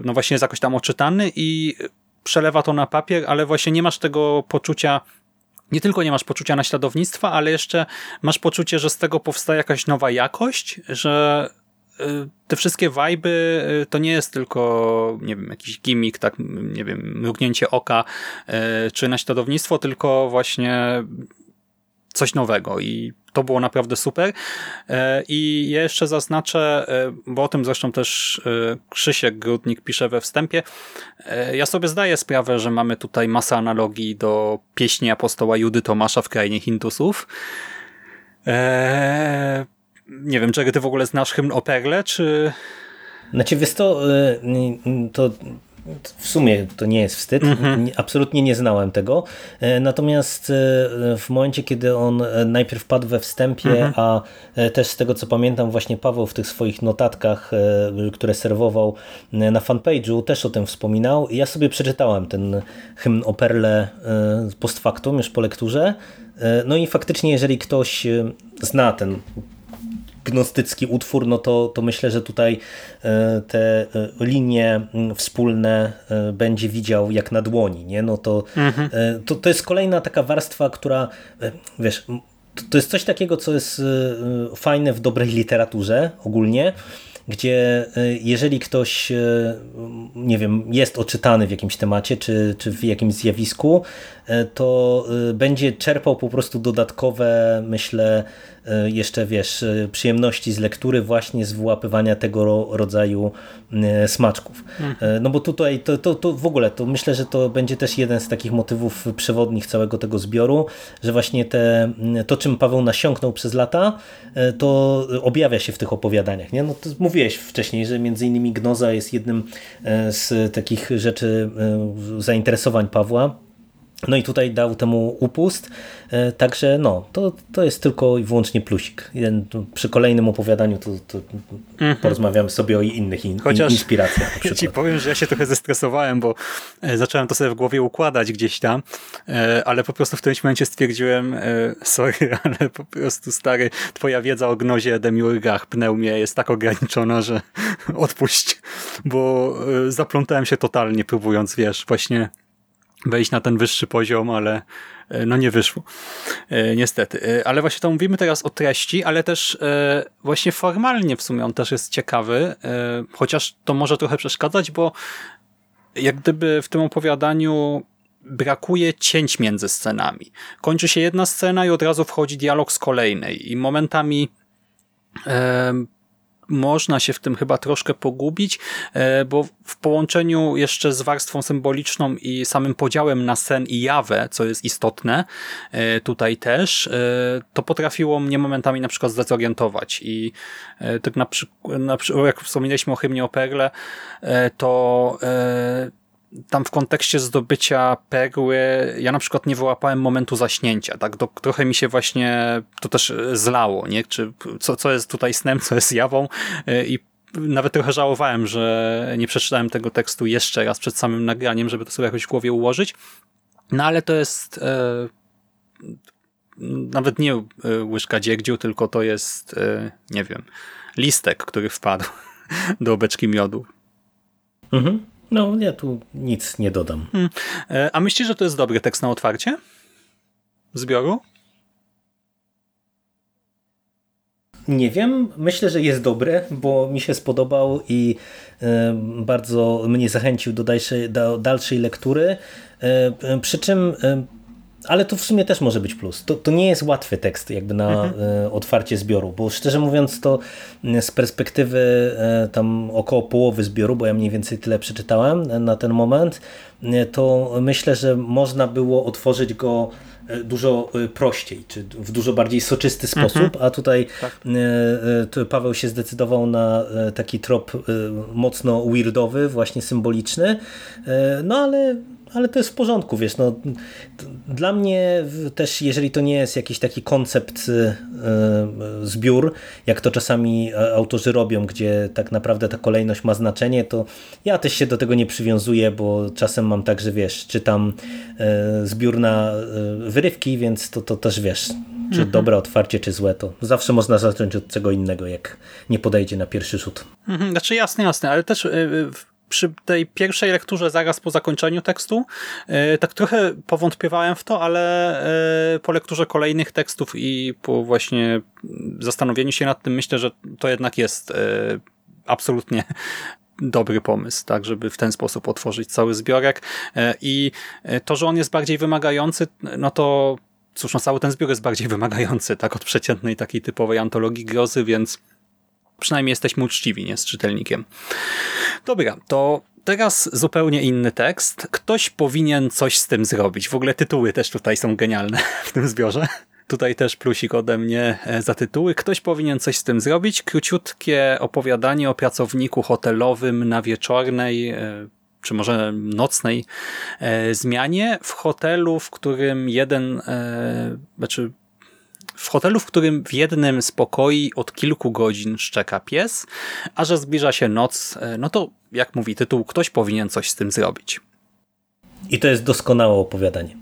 no właśnie jest jakoś tam oczytany i przelewa to na papier, ale właśnie nie masz tego poczucia nie tylko nie masz poczucia naśladownictwa, ale jeszcze masz poczucie, że z tego powstaje jakaś nowa jakość, że y, te wszystkie wajby y, to nie jest tylko, nie wiem, jakiś gimmick, tak, nie wiem, mrugnięcie oka y, czy naśladownictwo, tylko właśnie coś nowego i to było naprawdę super. E, I jeszcze zaznaczę, e, bo o tym zresztą też e, Krzysiek Grudnik pisze we wstępie, ja sobie zdaję sprawę, że mamy tutaj masę analogii do pieśni apostoła Judy Tomasza w krainie Hindusów. Nie wiem, czy ty w ogóle znasz hymn o Perle, czy... Znaczy, wiesz to, to w sumie to nie jest wstyd, mhm. absolutnie nie znałem tego. E, natomiast e, w momencie, kiedy on e, najpierw padł we wstępie, mhm. a też z tego co pamiętam, właśnie Paweł w tych swoich notatkach, które serwował na fanpage'u, też o tym wspominał. Ja sobie przeczytałem ten hymn o Perle post factum, już po lekturze. No i faktycznie, jeżeli ktoś zna ten gnostycki utwór, no to, to myślę, że tutaj e, te e, linie wspólne e, będzie widział jak na dłoni. Nie? No to, mhm. to, to jest kolejna taka warstwa, która wiesz, to jest coś takiego, co jest fajne w dobrej literaturze ogólnie, gdzie jeżeli ktoś, nie wiem, jest oczytany w jakimś temacie, czy, czy w jakimś zjawisku, to będzie czerpał po prostu dodatkowe, myślę, E, jeszcze wiesz, e, przyjemności z lektury właśnie z wyłapywania tego rodzaju e, smaczków. Mhm. No bo tutaj to, to, to w ogóle to myślę, że to będzie też jeden z takich motywów przewodnich całego tego zbioru, że właśnie te, to czym Paweł nasiąknął przez lata, to objawia się w tych opowiadaniach. Nie? No to mówiłeś wcześniej, że między innymi Gnoza jest jednym z takich rzeczy zainteresowań Pawła no i tutaj dał temu upust, e, także no, to, to jest tylko i wyłącznie plusik. Przy kolejnym opowiadaniu to, to mm -hmm. porozmawiamy sobie o innych in, Chociaż inspiracjach. [laughs] Ja ci powiem, że ja się trochę zestresowałem, bo e, zacząłem to sobie w głowie układać gdzieś tam, e, ale po prostu w którymś momencie stwierdziłem, sorry, [laughs] ale po prostu stary, twoja wiedza o gnozie, demiurgach, pneumie jest tak ograniczona, że [laughs] odpuść, bo zaplątałem się totalnie próbując, wiesz, właśnie wejść na ten wyższy poziom, ale e, no nie wyszło. E, niestety. E, ale właśnie to mówimy teraz o treści, ale też właśnie formalnie w sumie on też jest ciekawy, chociaż to może trochę przeszkadzać, bo jak gdyby w tym opowiadaniu brakuje cięć między scenami. Kończy się jedna scena i od razu wchodzi dialog z kolejnej i momentami można się w tym chyba troszkę pogubić, e, bo w połączeniu jeszcze z warstwą symboliczną i samym podziałem na sen i jawę, co jest istotne e, tutaj też, e, to potrafiło mnie momentami na przykład zdezorientować. I tak na przykład, jak wspominaliśmy o hymnie o Perle, to tam w kontekście zdobycia perły ja na przykład nie wyłapałem momentu zaśnięcia, tak? To, trochę mi się właśnie to też zlało, nie? Czy co, co jest tutaj snem, co jest jawą i nawet trochę żałowałem, że nie przeczytałem tego tekstu jeszcze raz przed samym nagraniem, żeby to sobie jakoś w głowie ułożyć. No ale to jest e, nawet nie e, łyżka dziegdziu, tylko to jest, e, nie wiem, listek, który wpadł [laughs] do beczki miodu. Mhm. No, ja tu nic nie dodam. Hmm. E, a myślisz, że to jest dobry tekst na otwarcie? Zbioru? Nie wiem, myślę, że jest dobry, bo mi się spodobał i e, bardzo mnie zachęcił do dalszej, do dalszej lektury. E, przy czym ale to w sumie też może być plus. To, to nie jest łatwy tekst jakby na mhm. E, otwarcie zbioru, bo szczerze mówiąc to z perspektywy e, tam około połowy zbioru, bo ja mniej więcej tyle przeczytałem na ten moment, e, to myślę, że można było otworzyć go dużo prościej, czy w dużo bardziej soczysty mhm. sposób, a tutaj tak. Paweł się zdecydował na taki trop mocno weirdowy, właśnie symboliczny, no ale ale to jest w porządku, wiesz, no, dla mnie też, jeżeli to nie jest jakiś taki koncept y, zbiór, jak to czasami e, autorzy robią, gdzie tak naprawdę ta kolejność ma znaczenie, to ja też się do tego nie przywiązuję, bo czasem mam tak, że wiesz, czytam e, zbiór na e, wyrywki, więc to, to też wiesz, czy mhm. dobre otwarcie, czy złe, to zawsze można zacząć od czego innego, jak nie podejdzie na pierwszy rzut. Mhm, znaczy jasne, jasne, ale też przy tej pierwszej lekturze zaraz po zakończeniu tekstu e, tak trochę powątpiewałem w to, ale e, po lekturze kolejnych tekstów i po właśnie zastanowieniu się nad tym myślę, że to jednak jest e, absolutnie [laughs] dobry pomysł, tak, żeby w ten sposób otworzyć cały zbiorek. I to, że on jest bardziej wymagający, no to cóż, no cały ten zbiór jest bardziej wymagający, tak, od przeciętnej takiej typowej antologii grozy, więc przynajmniej jesteśmy uczciwi, nie, z czytelnikiem. Dobra, to teraz zupełnie inny tekst. Ktoś powinien coś z tym zrobić. W ogóle tytuły też tutaj są genialne [laughs] w tym zbiorze. Tutaj też plusik ode mnie e, za tytuły. Ktoś powinien coś z tym zrobić. Króciutkie opowiadanie o pracowniku hotelowym na wieczornej e, czy może nocnej e, zmianie w hotelu, w którym jeden, znaczy w hotelu, w którym w jednym z pokoi od kilku godzin szczeka pies, a że zbliża się noc, no to jak mówi tytuł, ktoś powinien coś z tym zrobić. I to jest doskonałe opowiadanie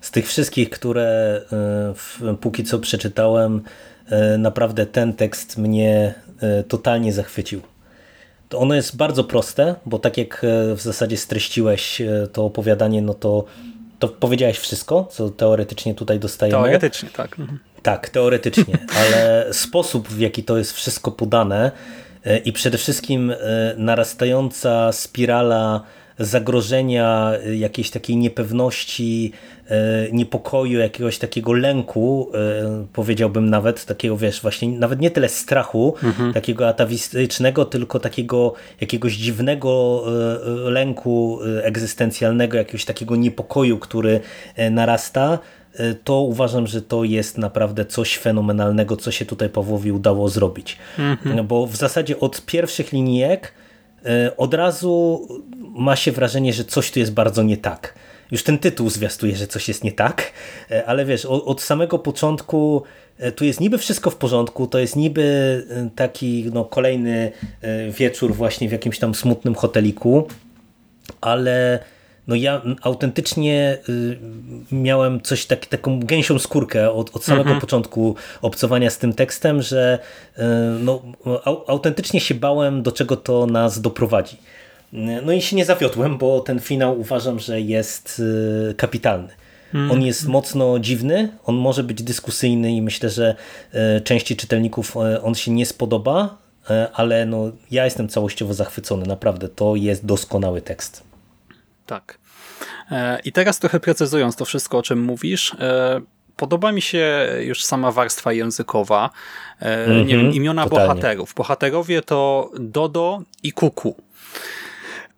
z tych wszystkich, które e, póki co przeczytałem, e, naprawdę ten tekst mnie e, totalnie zachwycił. To ono jest bardzo proste, bo tak jak w zasadzie streściłeś to opowiadanie, no to, to powiedziałeś wszystko, co teoretycznie tutaj dostajemy. Teoretycznie, tak. Mhm. Tak, teoretycznie, [laughs] ale sposób w jaki to jest wszystko podane i przede wszystkim narastająca spirala zagrożenia, jakiejś takiej niepewności, e, niepokoju, jakiegoś takiego lęku, e, powiedziałbym nawet, takiego wiesz, właśnie nawet nie tyle strachu, mhm. takiego atawistycznego, tylko takiego jakiegoś dziwnego e, lęku egzystencjalnego, jakiegoś takiego niepokoju, który narasta, to uważam, że to jest naprawdę coś fenomenalnego, co się tutaj Pawłowi udało zrobić. Mhm. Bo w zasadzie od pierwszych linijek E, od razu ma się wrażenie, że coś tu jest bardzo nie tak. Już ten tytuł zwiastuje, że coś jest nie tak, e, ale wiesz, od samego początku e, tu jest niby wszystko w porządku, to jest niby taki no, kolejny wieczór właśnie w jakimś tam smutnym hoteliku, ale no ja autentycznie y, miałem coś tak, taką gęsią skórkę od, od samego mhm. początku obcowania z tym tekstem, że y, no, autentycznie się bałem, do czego to nas doprowadzi. No i się nie zawiodłem, bo ten finał uważam, że jest y, kapitalny. On mhm. jest mocno dziwny, on może być dyskusyjny i myślę, że części czytelników on się nie spodoba, ale no, ja jestem całościowo zachwycony. Naprawdę, to jest doskonały tekst. Tak. E, I teraz trochę precyzując to wszystko, o czym mówisz, e, podoba mi się już sama warstwa językowa, mm -hmm, nie wiem, imiona totalnie. bohaterów. Bohaterowie to Dodo i Kuku.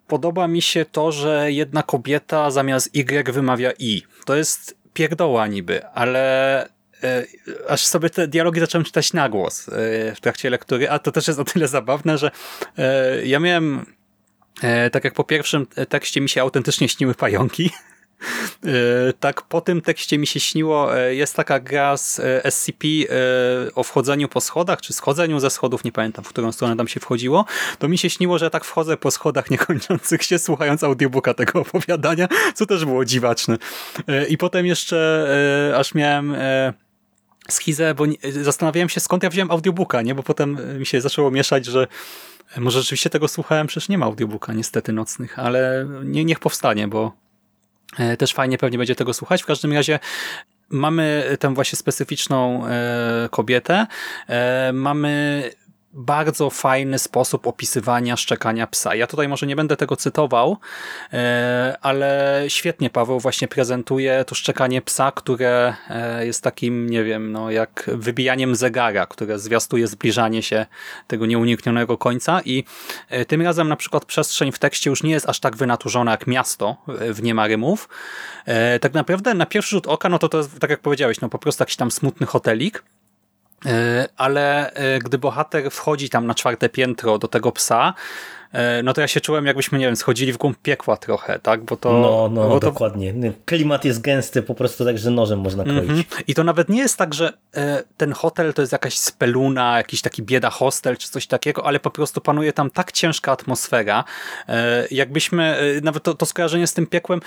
Podoba mi się to, że jedna kobieta zamiast Y wymawia I. To jest pierdoła niby, ale aż sobie te dialogi zacząłem czytać na głos w trakcie lektury, a to też jest o tyle zabawne, że ja miałem E, tak jak po pierwszym tekście mi się autentycznie śniły pająki, e, tak po tym tekście mi się śniło, e, jest taka gra z SCP o wchodzeniu po schodach, czy schodzeniu ze schodów, nie pamiętam, w którą stronę tam się wchodziło, to mi się śniło, że tak wchodzę po schodach niekończących się, słuchając audiobooka tego opowiadania, co też było dziwaczne. I potem jeszcze aż miałem schizę, bo zastanawiałem się, skąd ja wziąłem audiobooka, nie? bo potem mi się zaczęło mieszać, że może rzeczywiście tego słuchałem, przecież nie ma audiobooka niestety nocnych, ale nie, niech powstanie, bo e, też fajnie pewnie będzie tego słuchać. W każdym razie mamy tę właśnie specyficzną e, kobietę, e, mamy bardzo fajny sposób opisywania szczekania psa. Ja tutaj może nie będę tego cytował, e, ale świetnie Paweł właśnie prezentuje to szczekanie psa, które e, jest takim, nie wiem, no jak wybijaniem zegara, które zwiastuje zbliżanie się tego nieuniknionego końca i e, tym razem na przykład przestrzeń w tekście już nie jest aż tak wynaturzona jak miasto w Nie ma rymów. Tak naprawdę na pierwszy rzut oka, no to to jest, tak jak powiedziałeś, no po prostu jakiś tam smutny hotelik, ale e, gdy bohater wchodzi tam na czwarte piętro do tego psa, e, no to ja się czułem jakbyśmy, nie wiem, schodzili w głąb piekła trochę, tak? Bo to, no, no, bo to... dokładnie. Klimat jest gęsty po prostu tak, że nożem można kroić. Mm -hmm. I to nawet nie jest tak, że ten hotel to jest jakaś speluna, jakiś taki bieda hostel czy coś takiego, ale po prostu panuje tam tak ciężka atmosfera, jakbyśmy, nawet to, to skojarzenie z tym piekłem,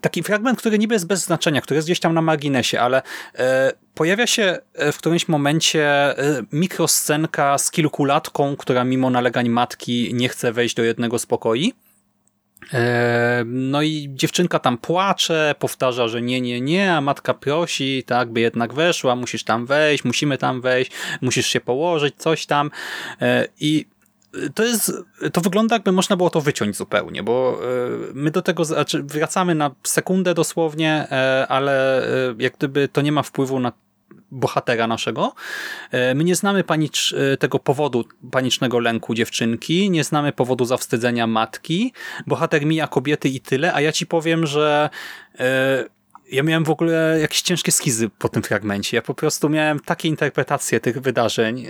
taki fragment, który niby jest bez znaczenia, który jest gdzieś tam na marginesie, ale e, pojawia się e, w którymś momencie e, mikroscenka z kilkulatką, która mimo nalegań matki nie chce wejść do jednego z pokoi. No i dziewczynka tam płacze, powtarza, że nie, nie, nie, a matka prosi, tak, by jednak weszła, musisz tam wejść, musimy tam wejść, musisz się położyć, coś tam. I to jest, to wygląda jakby można było to wyciąć zupełnie, bo my do tego znaczy wracamy na sekundę dosłownie, ale jak gdyby to nie ma wpływu na bohatera naszego. E, my nie znamy panicz, e, tego powodu panicznego lęku dziewczynki, nie znamy powodu zawstydzenia matki. Bohater mija kobiety i tyle, a ja ci powiem, że e, ja miałem w ogóle jakieś ciężkie skizy po tym fragmencie. Ja po prostu miałem takie interpretacje tych wydarzeń.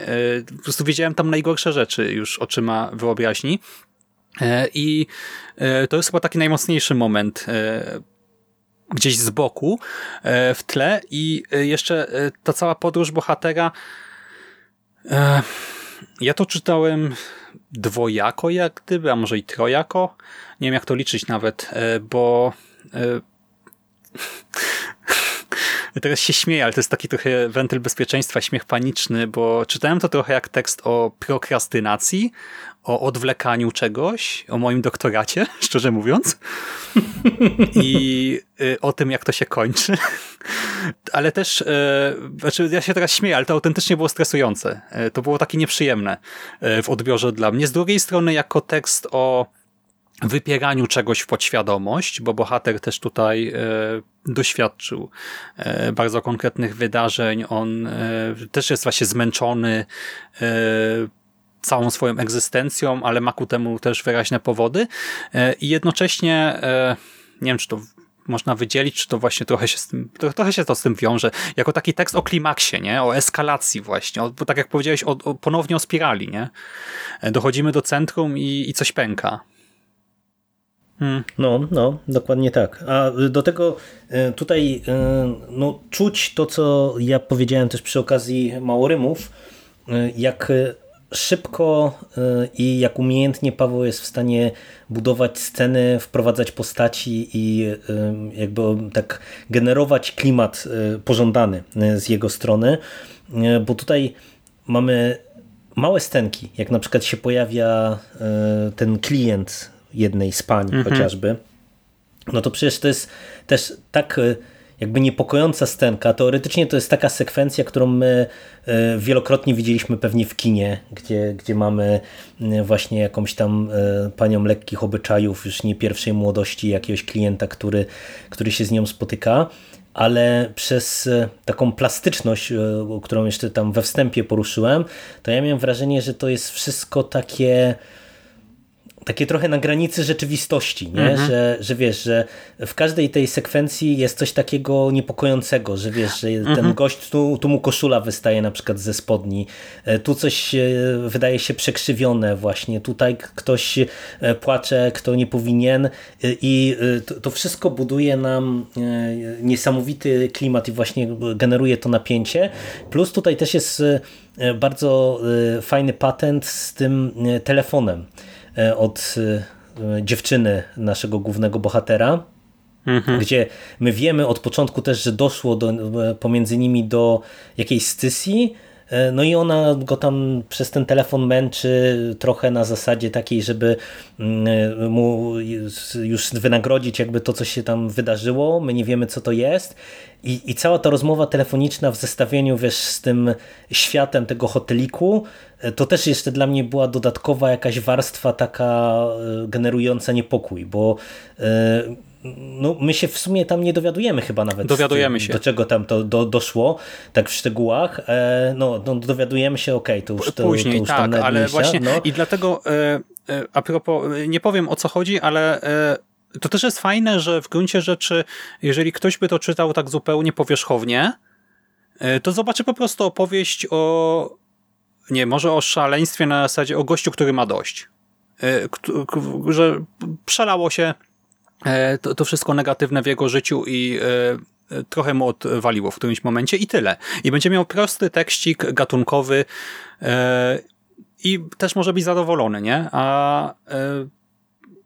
Po prostu widziałem tam najgorsze rzeczy już oczyma wyobraźni. I to jest chyba taki najmocniejszy moment gdzieś z boku e, w tle i e, jeszcze e, ta cała podróż bohatera ja to czytałem dwojako jak gdyby, a może i trojako. Nie wiem jak to liczyć nawet, bo [laughs] teraz się śmieję, ale to jest taki trochę wentyl bezpieczeństwa, śmiech paniczny, bo czytałem to trochę jak tekst o prokrastynacji, o odwlekaniu czegoś, o moim doktoracie, [laughs] szczerze mówiąc. I y, o tym, jak to się kończy. [laughs] Ale też, y, znaczy ja się teraz śmieję, ale to autentycznie było stresujące. Y, to było takie nieprzyjemne w odbiorze dla mnie. Z drugiej strony, jako tekst o wypieraniu czegoś w podświadomość, bo bohater też tutaj e, doświadczył e, bardzo konkretnych wydarzeń. On e, też jest właśnie zmęczony całą swoją egzystencją, ale ma ku temu też wyraźne powody i jednocześnie nie wiem, czy to można wydzielić, czy to właśnie trochę się z tym, trochę się to z tym wiąże, jako taki tekst o klimaksie, nie? o eskalacji właśnie, o, bo tak jak powiedziałeś, o, o, ponownie o spirali. Nie? Dochodzimy do centrum i, i coś pęka. Hmm. No, no, dokładnie tak. A do tego e, tutaj e, no, czuć to, co ja powiedziałem też przy okazji Małorymów, e, jak szybko i jak umiejętnie Paweł jest w stanie budować sceny, wprowadzać postaci i jakby tak generować klimat pożądany z jego strony, bo tutaj mamy małe scenki, jak na przykład się pojawia ten klient jednej z pań mhm. chociażby, no to przecież to jest też tak e, jakby niepokojąca scenka. Teoretycznie to jest taka sekwencja, którą my e, wielokrotnie widzieliśmy pewnie w kinie, gdzie, gdzie mamy e, właśnie jakąś tam panią lekkich obyczajów, już nie pierwszej młodości, jakiegoś klienta, który, który się z nią spotyka ale przez taką plastyczność, którą jeszcze tam we wstępie poruszyłem, to ja miałem wrażenie, że to jest wszystko takie takie trochę na granicy rzeczywistości, nie? Mhm. Że, że wiesz, że w każdej tej sekwencji jest coś takiego niepokojącego, że wiesz, że mhm. ten gość, tu, tu mu koszula wystaje na przykład ze spodni, e, tu coś wydaje się przekrzywione właśnie, tutaj ktoś e, płacze, kto nie powinien e, i to, to wszystko buduje nam niesamowity klimat i właśnie generuje to napięcie, plus tutaj też jest bardzo fajny patent z tym telefonem, E, od e, dziewczyny naszego głównego bohatera, mhm. gdzie my wiemy od początku też, że doszło do, e, pomiędzy nimi do jakiejś stysji, no i ona go tam przez ten telefon męczy trochę na zasadzie takiej, żeby mm, mu już wynagrodzić jakby to, co się tam wydarzyło. My nie wiemy, co to jest. I, I cała ta rozmowa telefoniczna w zestawieniu wiesz, z tym światem tego hoteliku, e, to też jeszcze dla mnie była dodatkowa jakaś warstwa taka e, generująca niepokój, bo e, no, my się w sumie tam nie dowiadujemy chyba nawet. Dowiadujemy się. Do czego tam to do, doszło, tak w szczegółach. no, no dowiadujemy się, okej, okay, to już to, Później, to już tak, ale właśnie no. i dlatego a propos, nie powiem o co chodzi, ale to też jest fajne, że w gruncie rzeczy, jeżeli ktoś by to czytał tak zupełnie powierzchownie, e, to zobaczy po prostu opowieść o, nie, może o szaleństwie na zasadzie o gościu, który ma dość. E, że przelało się e, to, to wszystko negatywne w jego życiu i trochę mu odwaliło w którymś momencie i tyle. I będzie miał prosty tekścik gatunkowy i też może być zadowolony, nie? A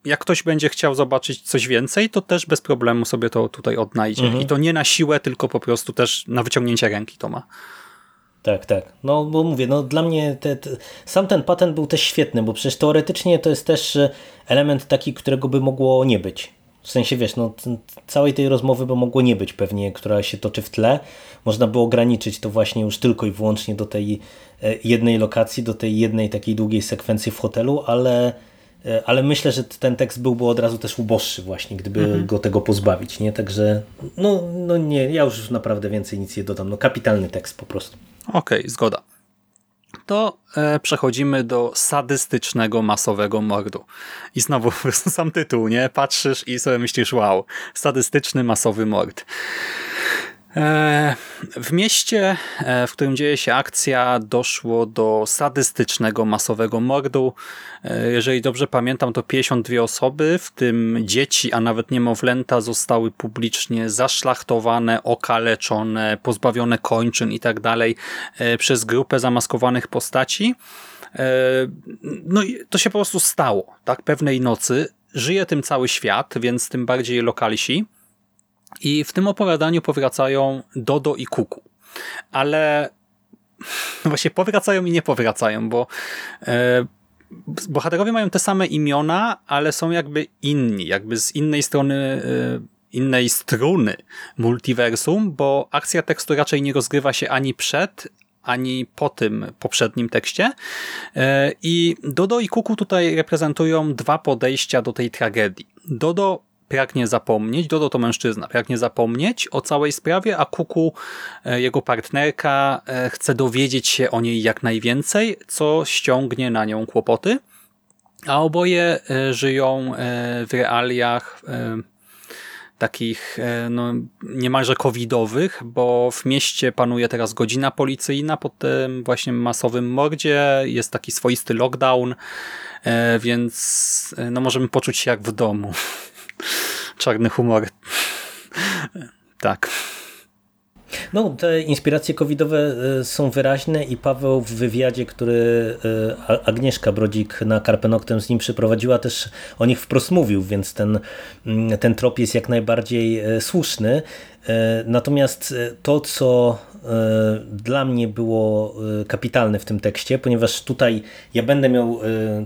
jak ktoś będzie chciał zobaczyć coś więcej, to też bez problemu sobie to tutaj odnajdzie. Mhm. I to nie na siłę, tylko po prostu też na wyciągnięcie ręki to ma. Tak, tak. No bo mówię, no dla mnie te, te, sam ten patent był też świetny, bo przecież teoretycznie to jest też e, element taki, którego by mogło nie być. W sensie, wiesz, no, całej tej rozmowy by mogło nie być pewnie, która się toczy w tle. Można by ograniczyć to właśnie już tylko i wyłącznie do tej e, jednej lokacji, do tej jednej takiej długiej sekwencji w hotelu, ale, e, ale myślę, że ten tekst byłby od razu też uboższy właśnie, gdyby mhm. go tego pozbawić, nie? Także, no, no nie, ja już naprawdę więcej nic nie dodam. No kapitalny tekst po prostu. Okej, okay, zgoda to e, przechodzimy do sadystycznego, masowego mordu. I znowu [laughs] sam tytuł, nie? Patrzysz i sobie myślisz, wow, sadystyczny, masowy mord. E, w mieście, e, w którym dzieje się akcja, doszło do sadystycznego, masowego mordu. E, jeżeli dobrze pamiętam, to 52 osoby, w tym dzieci, a nawet niemowlęta, zostały publicznie zaszlachtowane, okaleczone, pozbawione kończyn i tak przez grupę zamaskowanych postaci. No i to się po prostu stało, tak? Pewnej nocy żyje tym cały świat, więc tym bardziej lokalsi. I w tym opowiadaniu powracają Dodo i Kuku. Ale [laughs] właśnie powracają i nie powracają, bo e, bohaterowie mają te same imiona, ale są jakby inni, jakby z innej strony e, innej struny multiversum, bo akcja tekstu raczej nie rozgrywa się ani przed, ani po tym poprzednim tekście. E, I Dodo i Kuku tutaj reprezentują dwa podejścia do tej tragedii. Dodo pragnie zapomnieć, Dodo to mężczyzna, pragnie zapomnieć o całej sprawie, a Kuku, e, jego partnerka, e, chce dowiedzieć się o niej jak najwięcej, co ściągnie na nią kłopoty. A oboje e, żyją w realiach takich no, niemalże covidowych, bo w mieście panuje teraz godzina policyjna po tym właśnie masowym mordzie, jest taki swoisty lockdown, więc no, możemy poczuć się jak w domu. Czarny humor. tak. No, te inspiracje covidowe e, są wyraźne i Paweł w wywiadzie, który e, Agnieszka Brodzik na Karpenoktem z nim przeprowadziła, też o nich wprost mówił, więc ten, mm, ten trop jest jak najbardziej e, słuszny. Natomiast to, co dla mnie było kapitalne w tym tekście, ponieważ tutaj ja będę miał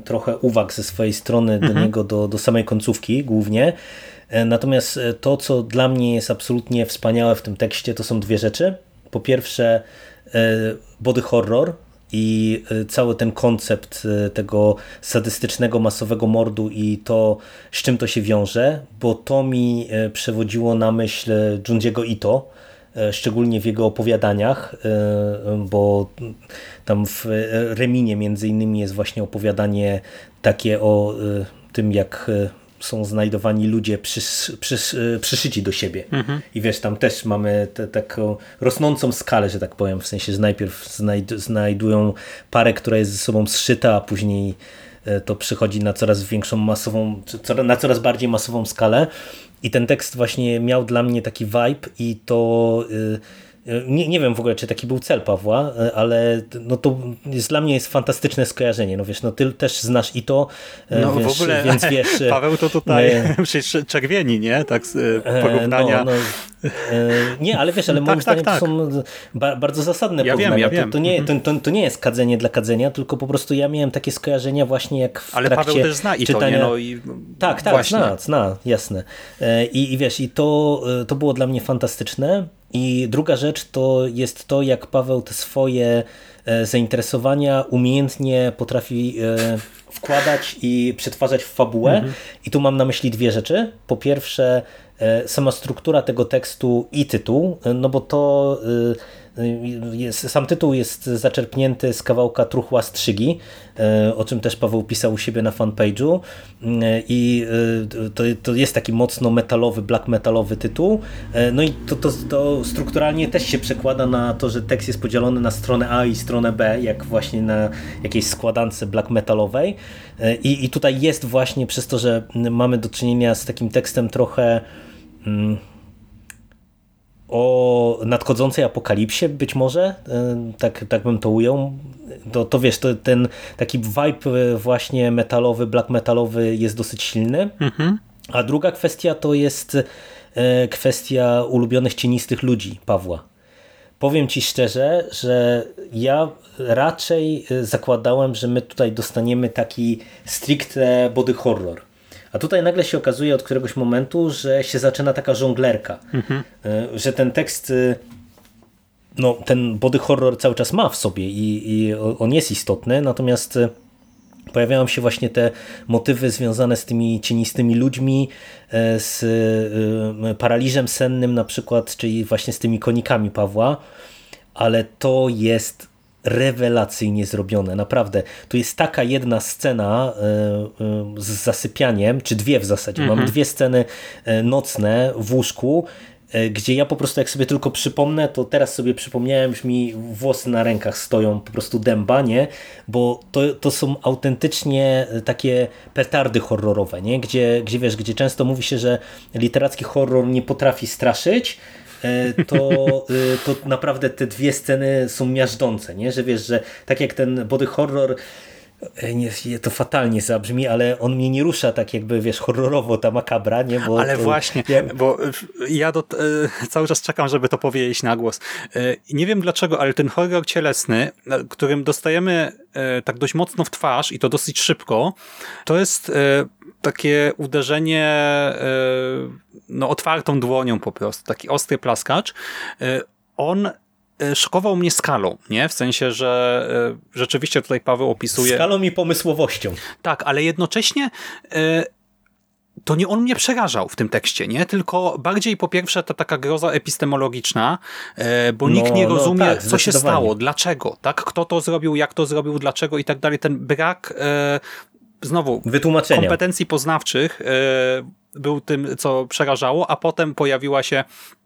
trochę uwag ze swojej strony do mhm. niego, do, do samej końcówki głównie, E, natomiast e, to, co dla mnie jest absolutnie wspaniałe w tym tekście, to są dwie rzeczy. Po pierwsze, e, body horror, i cały ten koncept tego sadystycznego, masowego mordu i to, z czym to się wiąże, bo to mi przewodziło na myśl Junjiego Ito, szczególnie w jego opowiadaniach, bo tam w Reminie między innymi jest właśnie opowiadanie takie o tym, jak są znajdowani ludzie przys, przys, przyszyci do siebie. Mhm. I wiesz, tam też mamy te, taką rosnącą skalę, że tak powiem, w sensie, że najpierw znajd znajdują parę, która jest ze sobą zszyta, a później e, to przychodzi na coraz większą masową, na coraz bardziej masową skalę. I ten tekst właśnie miał dla mnie taki vibe i to... Yy, nie, nie wiem w ogóle, czy taki był cel Pawła, e, ale no to jest, dla mnie jest fantastyczne skojarzenie. No wiesz, no ty też znasz i to, e, no, wiesz, w ogóle, więc [laughs] wiesz... E, Paweł to tutaj [laughs] przecież czerwieni, nie? Tak z porównania. No, no, nie, ale wiesz, ale [laughs] moim tak, zdaniem tak, to są bardzo zasadne ja porównania. Wiem, ja wiem. To, to, nie, to, to, to, nie jest kadzenie dla kadzenia, tylko po prostu ja miałem takie skojarzenia właśnie jak w ale trakcie Paweł też zna i czytania... to, nie? No i tak, tak, właśnie. zna, zna, jasne. I, I wiesz, i to, to było dla mnie fantastyczne. I druga rzecz to jest to, jak Paweł te swoje e, zainteresowania umiejętnie potrafi e, wkładać i przetwarzać w fabułę. Mhm. I tu mam na myśli dwie rzeczy. Po pierwsze, e, sama struktura tego tekstu i tytuł, no bo to jest, sam tytuł jest zaczerpnięty z kawałka Truchła Strzygi, e, o czym też Paweł pisał u siebie na fanpage'u e, i e, to, to jest taki mocno metalowy, black metalowy tytuł. No i to, to, to strukturalnie też się przekłada na to, że tekst jest podzielony na stronę A i stronę B, jak właśnie na jakiejś składance black metalowej. I, i tutaj jest właśnie przez to, że mamy do czynienia z takim tekstem trochę mm, o nadchodzącej apokalipsie być może, e, tak, tak bym to ujął, to, to wiesz, to, ten taki vibe właśnie metalowy, black metalowy jest dosyć silny. Mhm. A druga kwestia to jest e, kwestia ulubionych cienistych ludzi Pawła. Powiem Ci szczerze, że ja raczej e, zakładałem, że my tutaj dostaniemy taki stricte body horror A tutaj nagle się okazuje od któregoś momentu, że się zaczyna taka żonglerka, mhm. że ten tekst no, ten body horror cały czas ma w sobie i, i on jest istotny, natomiast pojawiają się właśnie te motywy związane z tymi cienistymi ludźmi, e, z e, paraliżem sennym na przykład, czyli właśnie z tymi konikami Pawła, ale to jest rewelacyjnie zrobione, naprawdę. Tu jest taka jedna scena e, z zasypianiem, czy dwie w zasadzie. Mhm. Mam dwie sceny nocne w łóżku, E, gdzie ja po prostu jak sobie tylko przypomnę, to teraz sobie przypomniałem, że mi włosy na rękach stoją po prostu dęba, nie? Bo to, to są autentycznie takie petardy horrorowe, nie? Gdzie, gdzie wiesz, gdzie często mówi się, że literacki horror nie potrafi straszyć, e, to, e, to naprawdę te dwie sceny są miażdżące, nie? Że wiesz, że tak jak ten body horror nie, to fatalnie zabrzmi, ale on mnie nie rusza tak jakby, wiesz, horrorowo ta makabra, nie? Bo ale to, właśnie, ja... bo ja do, e, cały czas czekam, żeby to powiedzieć na głos. E, nie wiem dlaczego, ale ten horror cielesny, którym dostajemy e, tak dość mocno w twarz i to dosyć szybko, to jest takie uderzenie no, otwartą dłonią po prostu, taki ostry plaskacz. On E, szokował mnie skalą, nie? W sensie, że e, rzeczywiście tutaj Paweł opisuje... Skalą i pomysłowością. Tak, ale jednocześnie e, to nie on mnie przerażał w tym tekście, nie? Tylko bardziej po pierwsze ta taka groza epistemologiczna, bo no, nikt nie no rozumie, no tak, co się stało, dlaczego, tak? Kto to zrobił, jak to zrobił, dlaczego i tak dalej. Ten brak znowu Wytłumaczenia. kompetencji poznawczych był tym, co przerażało, a potem pojawiła się E, e,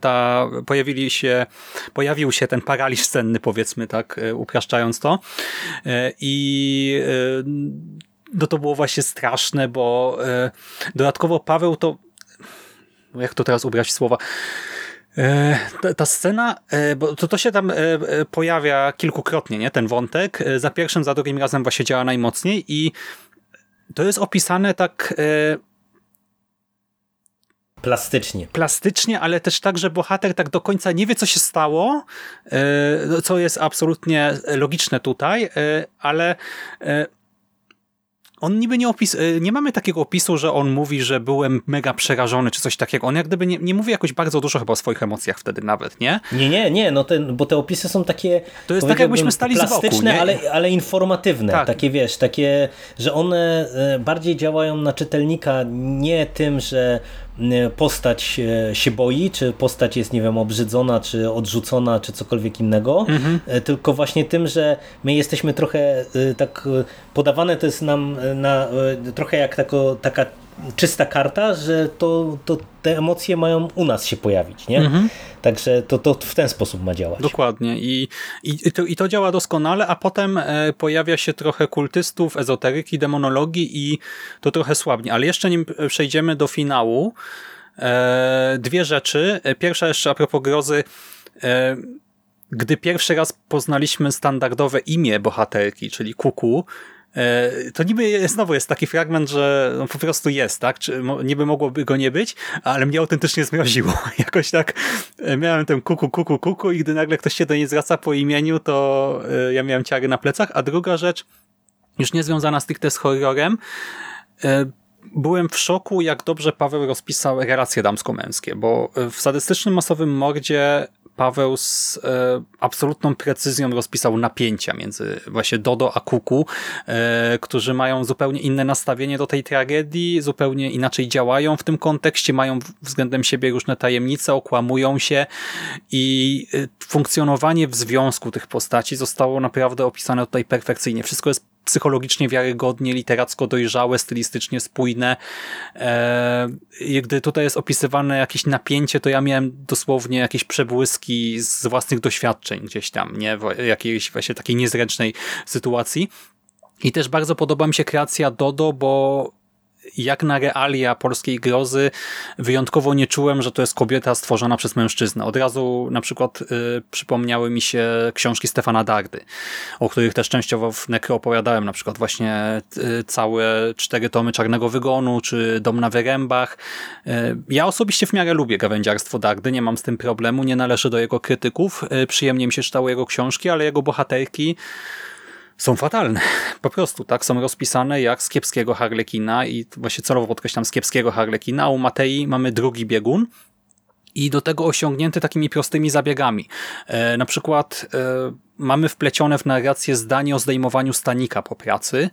ta, pojawili się, pojawił się ten paraliż senny, powiedzmy tak, e, upraszczając to. I no to było właśnie straszne, bo dodatkowo Paweł to, jak to teraz ubrać słowa, ta, ta scena, bo to, to się tam pojawia kilkukrotnie, nie, ten wątek. Za pierwszym, za drugim razem właśnie działa najmocniej i to jest opisane tak Plastycznie. Plastycznie, ale też tak, że bohater tak do końca nie wie, co się stało, e, co jest absolutnie logiczne tutaj, e, ale e, on niby nie opis, nie mamy takiego opisu, że on mówi, że byłem mega przerażony, czy coś takiego. On jak gdyby nie, nie mówi jakoś bardzo dużo chyba o swoich emocjach wtedy nawet, nie? Nie, nie, nie, no ten, bo te opisy są takie To jest tak jakbyśmy stali plastyczne, z boku, ale, ale informatywne. Tak. Takie wiesz, takie, że one bardziej działają na czytelnika nie tym, że postać e, się boi, czy postać jest, nie wiem, obrzydzona, czy odrzucona, czy cokolwiek innego, mhm. E, tylko właśnie tym, że my jesteśmy trochę y, tak, y, podawane to jest nam na, trochę jak tako, taka czysta karta, że to, to te emocje mają u nas się pojawić, nie? Mhm. Także to, to w ten sposób ma działać. Dokładnie I, i, to, i to działa doskonale, a potem e, pojawia się trochę kultystów, ezoteryki, demonologii i to trochę słabnie. Ale jeszcze nim przejdziemy do finału, e, dwie rzeczy. E, pierwsza jeszcze a propos grozy, gdy pierwszy raz poznaliśmy standardowe imię bohaterki, czyli Kuku, to niby znowu jest taki fragment, że no po prostu jest, tak? Czy niby mogłoby go nie być, ale mnie autentycznie zmroziło. [laughs] Jakoś tak e, miałem ten kuku, kuku, kuku i gdy nagle ktoś się do niej zwraca po imieniu, to e, ja miałem ciary na plecach. A druga rzecz, już nie związana stricte z horrorem, byłem w szoku, jak dobrze Paweł rozpisał relacje damsko-męskie, bo w sadystycznym masowym mordzie Paweł z e, absolutną precyzją rozpisał napięcia między właśnie Dodo a Kuku, e, którzy mają zupełnie inne nastawienie do tej tragedii, zupełnie inaczej działają w tym kontekście, mają względem siebie różne tajemnice, okłamują się i e, funkcjonowanie w związku tych postaci zostało naprawdę opisane tutaj perfekcyjnie. Wszystko jest psychologicznie wiarygodnie, literacko dojrzałe, stylistycznie spójne. E, gdy tutaj jest opisywane jakieś napięcie, to ja miałem dosłownie jakieś przebłyski z własnych doświadczeń gdzieś tam, nie? W jakiejś właśnie takiej niezręcznej sytuacji. I też bardzo podoba mi się kreacja Dodo, bo jak na realia polskiej grozy wyjątkowo nie czułem, że to jest kobieta stworzona przez mężczyznę. Od razu na przykład y, przypomniały mi się książki Stefana Dardy, o których też częściowo w Nekro opowiadałem, na przykład właśnie y, całe cztery tomy Czarnego Wygonu, czy Dom na Wyrębach. Y, ja osobiście w miarę lubię gawędziarstwo Dardy, nie mam z tym problemu, nie należy do jego krytyków. Y, przyjemnie mi się czytało jego książki, ale jego bohaterki są fatalne. Po prostu, tak? Są rozpisane jak z kiepskiego Harlekina i właśnie celowo podkreślam z kiepskiego Harlekina, a u Matei mamy drugi biegun i do tego osiągnięty takimi prostymi zabiegami. E, na przykład e, mamy wplecione w narrację zdanie o zdejmowaniu stanika po pracy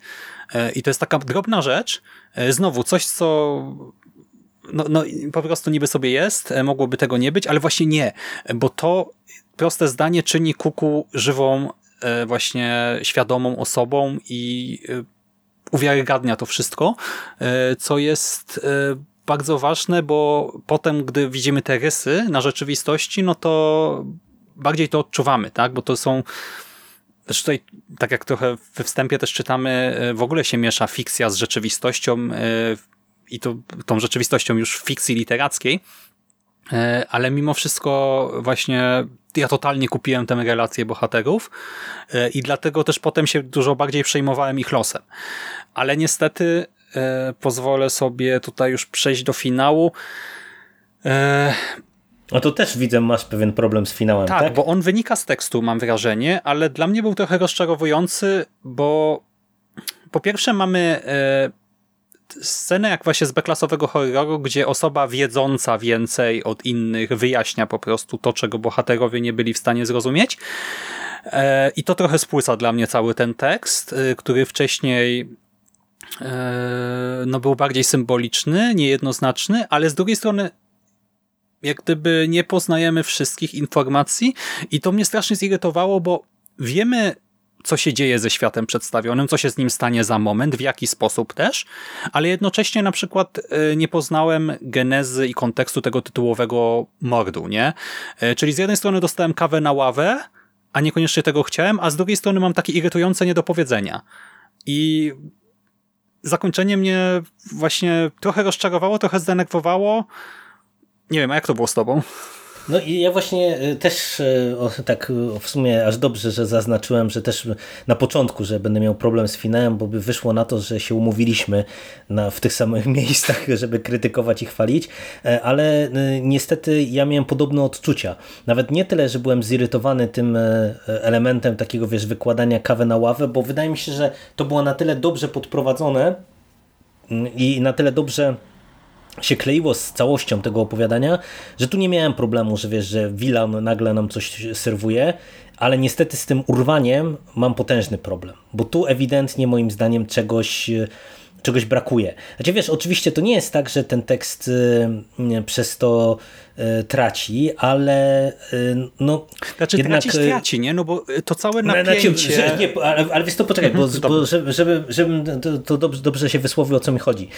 e, i to jest taka drobna rzecz, e, znowu coś, co no, no, po prostu niby sobie jest, e, mogłoby tego nie być, ale właśnie nie, bo to proste zdanie czyni kuku żywą, właśnie świadomą osobą i e, uwiarygadnia to wszystko, co jest bardzo ważne, bo potem, gdy widzimy te rysy na rzeczywistości, no to bardziej to odczuwamy, tak? Bo to są też tutaj, tak jak trochę we wstępie też czytamy, w ogóle się miesza fikcja z rzeczywistością i to, tą rzeczywistością już w fikcji literackiej, e, ale mimo wszystko właśnie ja totalnie kupiłem tę relację bohaterów e, i dlatego też potem się dużo bardziej przejmowałem ich losem. Ale niestety e, pozwolę sobie tutaj już przejść do finału. No to też widzę, masz pewien problem z finałem, tak? Tak, bo on wynika z tekstu, mam wrażenie, ale dla mnie był trochę rozczarowujący, bo po pierwsze mamy scenę jak właśnie z beklasowego horroru, gdzie osoba wiedząca więcej od innych wyjaśnia po prostu to, czego bohaterowie nie byli w stanie zrozumieć. E, I to trochę spłyca dla mnie cały ten tekst, e, który wcześniej e, no, był bardziej symboliczny, niejednoznaczny, ale z drugiej strony jak gdyby nie poznajemy wszystkich informacji i to mnie strasznie zirytowało, bo wiemy co się dzieje ze światem przedstawionym, co się z nim stanie za moment, w jaki sposób też, ale jednocześnie na przykład e, nie poznałem genezy i kontekstu tego tytułowego mordu, nie? E, czyli z jednej strony dostałem kawę na ławę, a niekoniecznie tego chciałem, a z drugiej strony mam takie irytujące niedopowiedzenia. I zakończenie mnie właśnie trochę rozczarowało, trochę zdenerwowało. Nie wiem, a jak to było z tobą? No i ja właśnie y, też y, tak y, w sumie aż dobrze, że zaznaczyłem, że też na początku, że będę miał problem z finałem, bo by wyszło na to, że się umówiliśmy na, w tych samych [laughs] miejscach, żeby krytykować i chwalić, e, ale niestety ja miałem podobne odczucia. Nawet nie tyle, że byłem zirytowany tym e, elementem takiego, wiesz, wykładania kawy na ławę, bo wydaje mi się, że to było na tyle dobrze podprowadzone mm, i na tyle dobrze się kleiło z całością tego opowiadania, że tu nie miałem problemu, że wiesz, że Wilan nagle nam coś serwuje, ale niestety z tym urwaniem mam potężny problem, bo tu ewidentnie moim zdaniem czegoś czegoś brakuje. Znaczy wiesz, oczywiście to nie jest tak, że ten tekst y, przez to traci, ale y, no... Znaczy jednak... tracić traci, nie? No bo to całe napięcie... Znaczy, nie, ale, ale wiesz to poczekaj, bo, [laughs] bo żeby, żeby, żebym to, to dobrze, dobrze się wysłowił o co mi chodzi.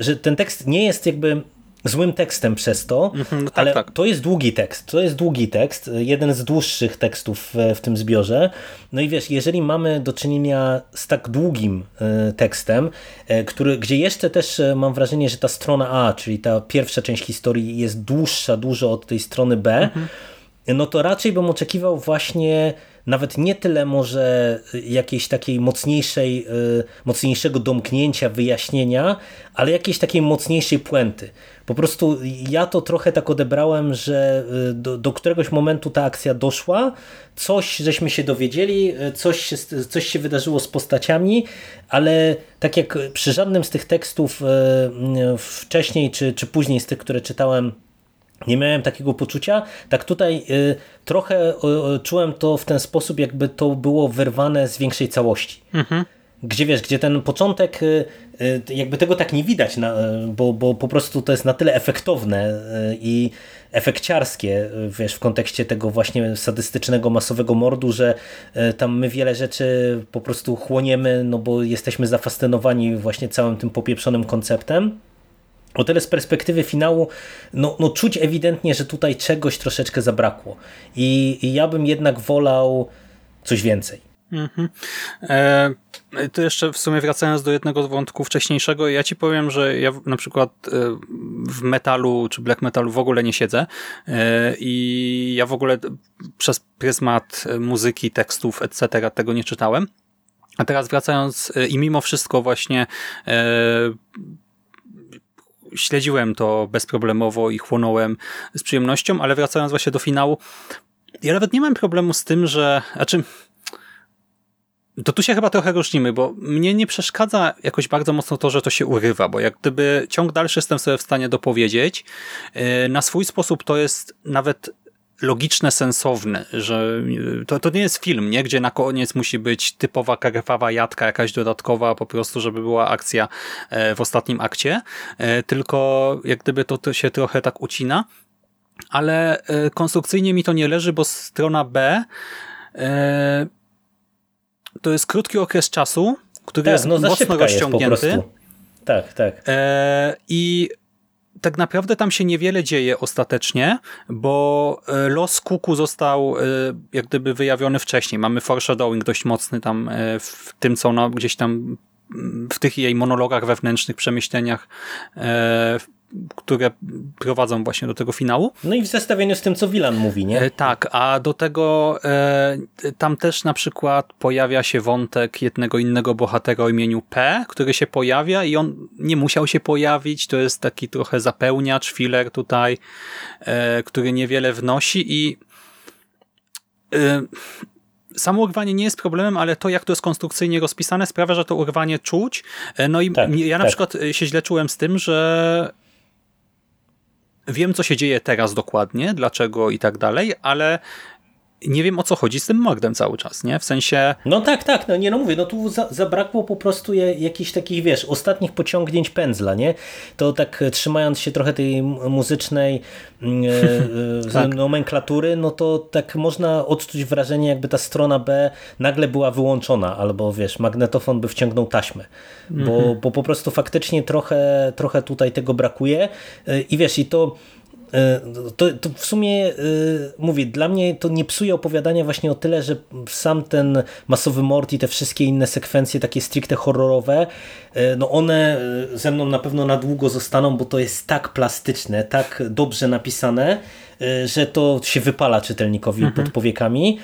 Że ten tekst nie jest jakby złym tekstem przez to, mhm, no tak, ale tak. to jest długi tekst. To jest długi tekst, jeden z dłuższych tekstów w, w tym zbiorze. No i wiesz, jeżeli mamy do czynienia z tak długim e, tekstem, e, który, gdzie jeszcze też e, mam wrażenie, że ta strona A, czyli ta pierwsza część historii jest dłuższa dużo od tej strony B, mhm. no to raczej bym oczekiwał właśnie nawet nie tyle może jakiejś takiej mocniejszej, mocniejszego domknięcia, wyjaśnienia, ale jakiejś takiej mocniejszej puenty. Po prostu ja to trochę tak odebrałem, że y, do, do któregoś momentu ta akcja doszła, coś żeśmy się dowiedzieli, y, coś coś się wydarzyło z postaciami, ale tak jak przy żadnym z tych tekstów y, wcześniej czy, czy później z tych, które czytałem, nie miałem takiego poczucia, tak tutaj trochę czułem to w ten sposób, jakby to było wyrwane z większej całości. Mhm gdzie wiesz, gdzie ten początek y, y, jakby tego tak nie widać, bo, bo po prostu to jest na tyle efektowne y, i efekciarskie, wiesz, w kontekście tego właśnie sadystycznego, masowego mordu, że tam my wiele rzeczy po prostu chłoniemy, no bo jesteśmy zafascynowani właśnie całym tym popieprzonym konceptem. O tyle z perspektywy finału, no, no czuć ewidentnie, że tutaj czegoś troszeczkę zabrakło. I, i ja bym jednak wolał coś więcej. Mhm. E, to jeszcze w sumie wracając do jednego wątku wcześniejszego, ja ci powiem, że ja na przykład e, w metalu czy black metalu w ogóle nie siedzę e, i ja w ogóle przez pryzmat muzyki, tekstów, etc. tego nie czytałem. A teraz wracając e, i mimo wszystko właśnie śledziłem to bezproblemowo i chłonąłem z przyjemnością, ale wracając właśnie do finału, ja nawet nie mam problemu z tym, że, znaczy to tu się chyba trochę różnimy, bo mnie nie przeszkadza jakoś bardzo mocno to, że to się urywa, bo jak gdyby ciąg dalszy jestem sobie w stanie dopowiedzieć. E, na swój sposób to jest nawet logiczne, sensowne, że e, to, to nie jest film, nie? gdzie na koniec musi być typowa krwawa jadka, jakaś dodatkowa, po prostu, żeby była akcja e, w ostatnim akcie, tylko jak gdyby to, to się trochę tak ucina, ale konstrukcyjnie mi to nie leży, bo strona B to jest krótki okres czasu, który tak, jest no, mocno rozciągnięty. Jest tak, tak. E, I tak naprawdę tam się niewiele dzieje ostatecznie, bo e, los Kuku został e, jak gdyby wyjawiony wcześniej. Mamy foreshadowing dość mocny tam e, w tym, co ona gdzieś tam w tych jej monologach wewnętrznych, przemyśleniach które prowadzą właśnie do tego finału. No i w zestawieniu z tym, co Wilan mówi, nie? E, tak, a do tego e, tam też na przykład pojawia się wątek jednego innego bohatera o imieniu P, który się pojawia i on nie musiał się pojawić, to jest taki trochę zapełniacz, filler tutaj, e, który niewiele wnosi i e, samo urwanie nie jest problemem, ale to, jak to jest konstrukcyjnie rozpisane, sprawia, że to urwanie czuć. E, no i tak, ja na tak. przykład się źle czułem z tym, że wiem, co się dzieje teraz dokładnie, dlaczego i tak dalej, ale nie wiem o co chodzi z tym mordem cały czas, nie? W sensie... No tak, tak, no nie no mówię, no tu za, zabrakło po prostu jakichś takich, wiesz, ostatnich pociągnięć pędzla, nie? To tak e, trzymając się trochę tej muzycznej e, e, [laughs] tak. nomenklatury, no to tak można odczuć wrażenie, jakby ta strona B nagle była wyłączona, albo wiesz, magnetofon by wciągnął taśmę, bo, mhm. bo po prostu faktycznie trochę, trochę tutaj tego brakuje i wiesz, i to to, to, w sumie e, mówię, dla mnie to nie psuje opowiadania właśnie o tyle, że sam ten masowy mord i te wszystkie inne sekwencje takie stricte horrorowe, e, no one ze mną na pewno na długo zostaną, bo to jest tak plastyczne, tak dobrze napisane, że to się wypala czytelnikowi mhm. pod powiekami.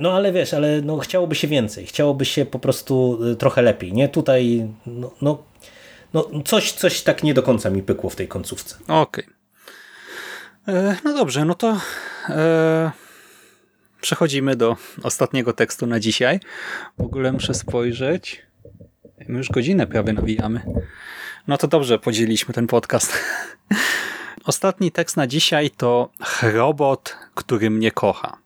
No ale wiesz, ale no, chciałoby się więcej, chciałoby się po prostu trochę lepiej, nie? Tutaj no, no, no coś, coś tak nie do końca mi pykło w tej końcówce. Okej. Okay. E, no dobrze, no to e, przechodzimy do ostatniego tekstu na dzisiaj. W ogóle muszę spojrzeć. My już godzinę prawie nawijamy. No to dobrze, podzieliliśmy ten podcast. [laughs] Ostatni tekst na dzisiaj to robot, który mnie kocha.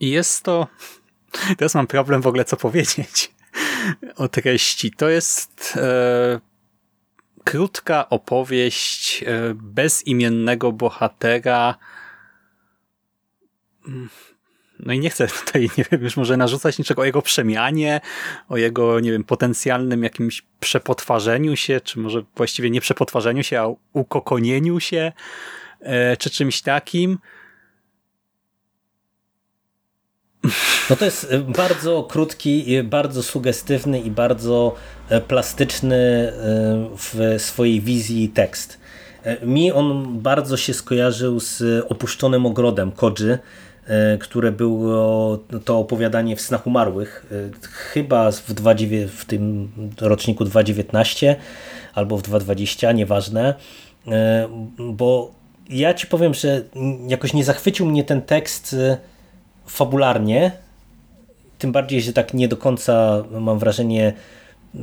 I jest to... [laughs] Teraz mam problem w ogóle co powiedzieć o treści. To jest e, krótka opowieść e, bezimiennego bohatera. Mm, no i nie chcę tutaj, nie wiem, już może narzucać niczego o jego przemianie, o jego, nie wiem, potencjalnym jakimś przepotwarzeniu się, czy może właściwie nie przepotwarzeniu się, a ukokonieniu się, e, czy czymś takim. No to jest e, bardzo krótki, bardzo sugestywny i bardzo e, plastyczny e, w swojej wizji tekst. Mi on bardzo się skojarzył z opuszczonym ogrodem Kodży, które było to opowiadanie w snach umarłych, chyba w, 2, w tym roczniku 2019 albo w 2020, nieważne, bo ja ci powiem, że jakoś nie zachwycił mnie ten tekst fabularnie, tym bardziej, że tak nie do końca mam wrażenie y,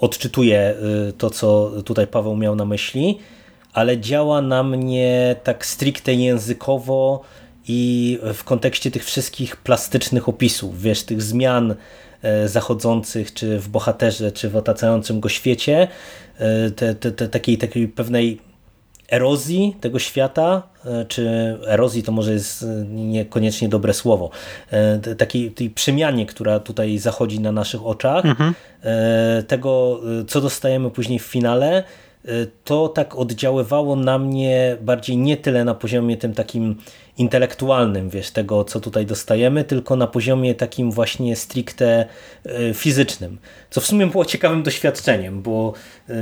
odczytuję y, to, co tutaj Paweł miał na myśli, ale działa na mnie tak stricte językowo i w kontekście tych wszystkich plastycznych opisów, wiesz, tych zmian e, zachodzących, czy w bohaterze, czy w otaczającym go świecie, e, te, te, te, takiej, takiej pewnej erozji tego świata, e, czy erozji to może jest e, niekoniecznie dobre słowo, e, takiej tej przemianie, która tutaj zachodzi na naszych oczach, mhm. tego co dostajemy później w finale, to tak oddziaływało na mnie bardziej nie tyle na poziomie tym takim intelektualnym, wiesz, tego co tutaj dostajemy, tylko na poziomie takim właśnie stricte e, fizycznym. Co w sumie było ciekawym doświadczeniem, bo e,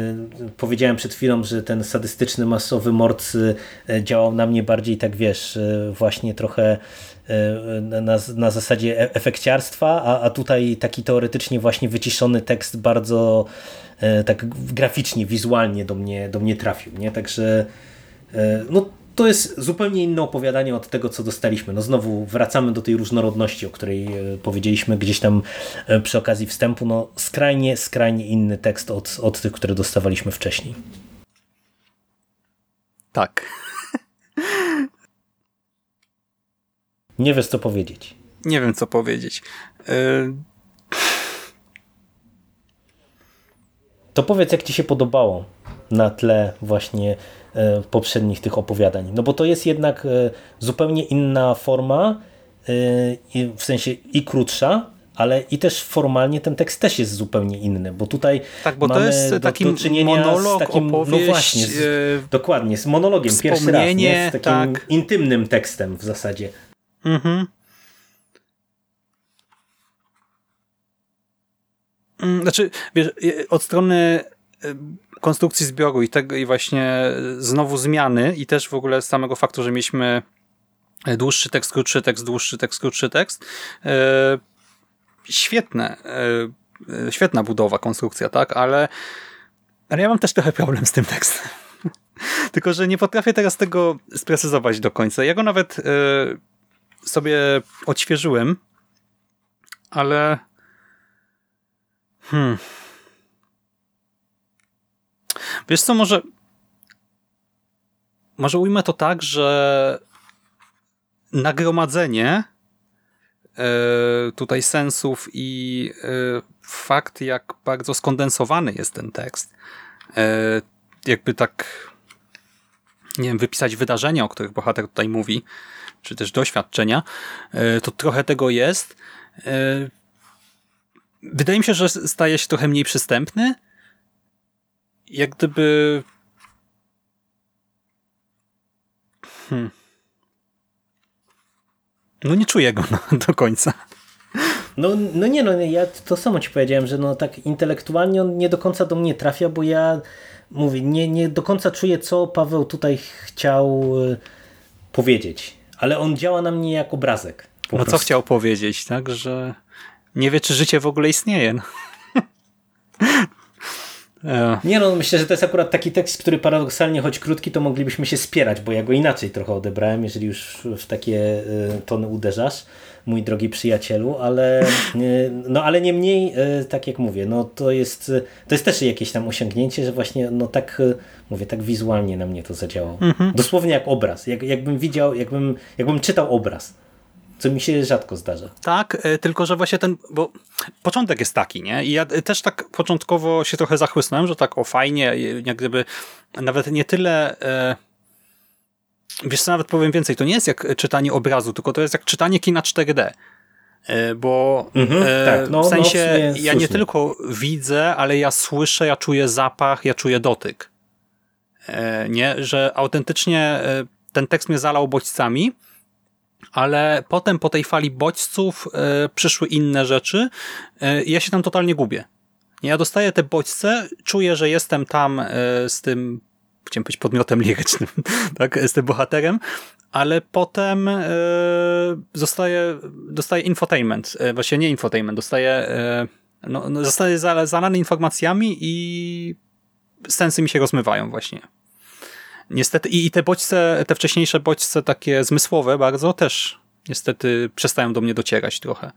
powiedziałem przed chwilą, że ten sadystyczny, masowy mord e, działał na mnie bardziej tak, wiesz, właśnie trochę na, na zasadzie efekciarstwa, a, a tutaj taki teoretycznie właśnie wyciszony tekst bardzo tak graficznie, wizualnie do mnie, do mnie trafił. Nie? Także no, to jest zupełnie inne opowiadanie od tego, co dostaliśmy. No znowu wracamy do tej różnorodności, o której e, powiedzieliśmy gdzieś tam e, przy okazji wstępu. No skrajnie, skrajnie inny tekst od, od tych, które dostawaliśmy wcześniej. Tak. Nie wiesz, co powiedzieć. Nie wiem, co powiedzieć. Y to powiedz, jak ci się podobało na tle właśnie e, poprzednich tych opowiadań. No bo to jest jednak e, zupełnie inna forma, e, w sensie i krótsza, ale i też formalnie ten tekst też jest zupełnie inny, bo tutaj tak, bo mamy to jest do, taki do czynienia monolog, z takim, opowieść, no właśnie, z, dokładnie, z monologiem, pierwszy raz, nie? z takim tak. intymnym tekstem w zasadzie. Mhm. Mm, znaczy, wiesz, od strony konstrukcji zbioru i tego i właśnie znowu zmiany i też w ogóle z samego faktu, że mieliśmy dłuższy tekst, krótszy tekst, dłuższy tekst, krótszy tekst. Świetne, świetna budowa, konstrukcja, tak, ale, ale ja mam też trochę problem z tym tekstem. [laughs] Tylko, że nie potrafię teraz tego sprecyzować do końca. Ja go nawet sobie odświeżyłem, ale Hmm. Wiesz co, może może ujmę to tak, że nagromadzenie e, tutaj sensów i e, fakt, jak bardzo skondensowany jest ten tekst, e, jakby tak nie wiem, wypisać wydarzenia, o których bohater tutaj mówi, czy też doświadczenia, to trochę tego jest wydaje mi się, że staje się trochę mniej przystępny. Jak gdyby... Hmm. No nie czuję go [laughs] no, do końca. No, no nie, no ja to samo ci powiedziałem, że no tak intelektualnie on nie do końca do mnie trafia, bo ja mówię, nie, nie do końca czuję, co Paweł tutaj chciał e, powiedzieć. Ale on działa na mnie jak obrazek. No prostu. co chciał powiedzieć, tak, że nie wie, czy życie w ogóle istnieje. No. [laughs] E. Nie no, myślę, że to jest akurat taki tekst, który paradoksalnie, choć krótki, to moglibyśmy się spierać, bo ja go inaczej trochę odebrałem, jeżeli już w takie e, tony uderzasz, mój drogi przyjacielu, ale e, no ale niemniej, tak jak mówię, no to jest, to jest też jakieś tam osiągnięcie, że właśnie no tak, mówię, tak wizualnie na mnie to zadziałało. Mhm. Dosłownie jak obraz, jak, jakbym widział, jakbym, jakbym czytał obraz co mi się rzadko zdarza. Tak, e, tylko że właśnie ten, bo początek jest taki, nie? I ja też tak początkowo się trochę zachłysnąłem, że tak o fajnie, jak gdyby nawet nie tyle... E, wiesz co, nawet powiem więcej, to nie jest jak czytanie obrazu, tylko to jest jak czytanie kina 4D. E, bo mhm, tak, no, w sensie no, ja nie tylko widzę, ale ja słyszę, ja czuję zapach, ja czuję dotyk. Nie, że autentycznie ten tekst mnie zalał bodźcami, ale potem po tej fali bodźców e, przyszły inne rzeczy e, i ja się tam totalnie gubię. Ja dostaję te bodźce, czuję, że jestem tam e, z tym, chciałem powiedzieć podmiotem lirycznym, [laughs] tak, tym bohaterem, ale potem e, zostaje, dostaję infotainment, e, właśnie nie infotainment, dostaję, e, no, no, zostaję zalany informacjami i sensy mi się rozmywają właśnie. Niestety i, i te bodźce, te wcześniejsze bodźce takie zmysłowe bardzo też niestety przestają do mnie docierać trochę.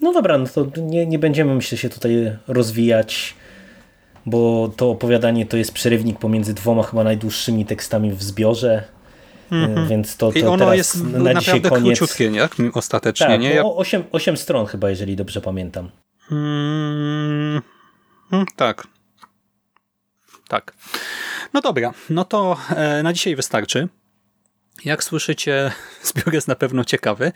No dobra, no to nie, nie będziemy myślę się tutaj rozwijać, bo to opowiadanie to jest przerywnik pomiędzy dwoma chyba najdłuższymi tekstami w zbiorze. Mm -hmm. Więc to, to I ono jest na dzisiaj koniec. króciutkie, nie? Ostatecznie, tak, nie? Ja... 8, 8 stron chyba, jeżeli dobrze pamiętam. Hmm, tak. Tak. No dobra, no to e, na dzisiaj wystarczy. Jak słyszycie, [laughs] zbiór jest na pewno ciekawy.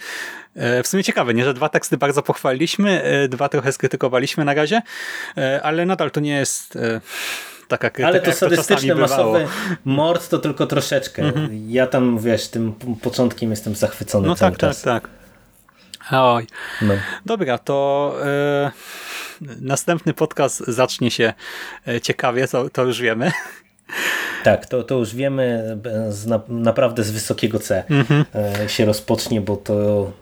E, w sumie ciekawy, nie, że dwa teksty bardzo pochwaliliśmy, e, dwa trochę skrytykowaliśmy na razie, ale nadal to nie jest taka krytyka, Ale to sadystyczny, masowy mord to tylko troszeczkę. Mhm. Ja tam, wiesz, tym początkiem jestem zachwycony No tak, tak, tak. Oj. No. Dobra, to e, następny podcast zacznie się ciekawie, to, to już wiemy. Tak, to, to już wiemy, z na, naprawdę z wysokiego C mhm. E, się rozpocznie, bo to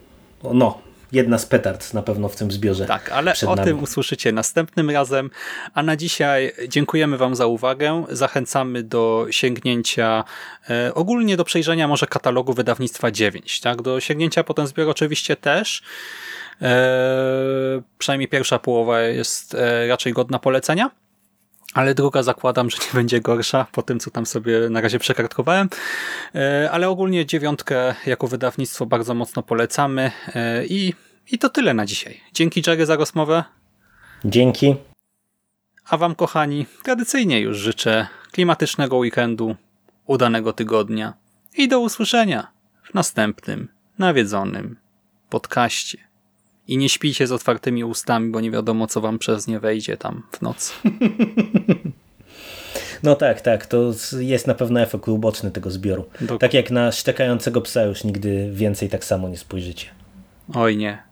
no, jedna z petard na pewno w tym zbiorze. Tak, ale o nami. tym usłyszycie następnym razem. A na dzisiaj dziękujemy Wam za uwagę. Zachęcamy do sięgnięcia, e, ogólnie do przejrzenia może katalogu wydawnictwa 9. Tak? Do sięgnięcia po ten zbiór oczywiście też. E, przynajmniej pierwsza połowa jest e, raczej godna polecenia. Ale druga zakładam, że nie będzie gorsza po tym, co tam sobie na razie przekartkowałem. E, Ale ogólnie dziewiątkę jako wydawnictwo bardzo mocno polecamy e, i, i to tyle na dzisiaj. Dzięki Jerry za rozmowę, Dzięki. a wam kochani tradycyjnie już życzę klimatycznego weekendu, udanego tygodnia i do usłyszenia w następnym nawiedzonym podcaście. I nie śpijcie z otwartymi ustami, bo nie wiadomo, co wam przez nie wejdzie tam w nocy. [laughs] No tak, tak, to jest na pewno efekt uboczny tego zbioru. Dokładnie. Tak jak na szczekającego psa już nigdy więcej tak samo nie spojrzycie. Oj nie.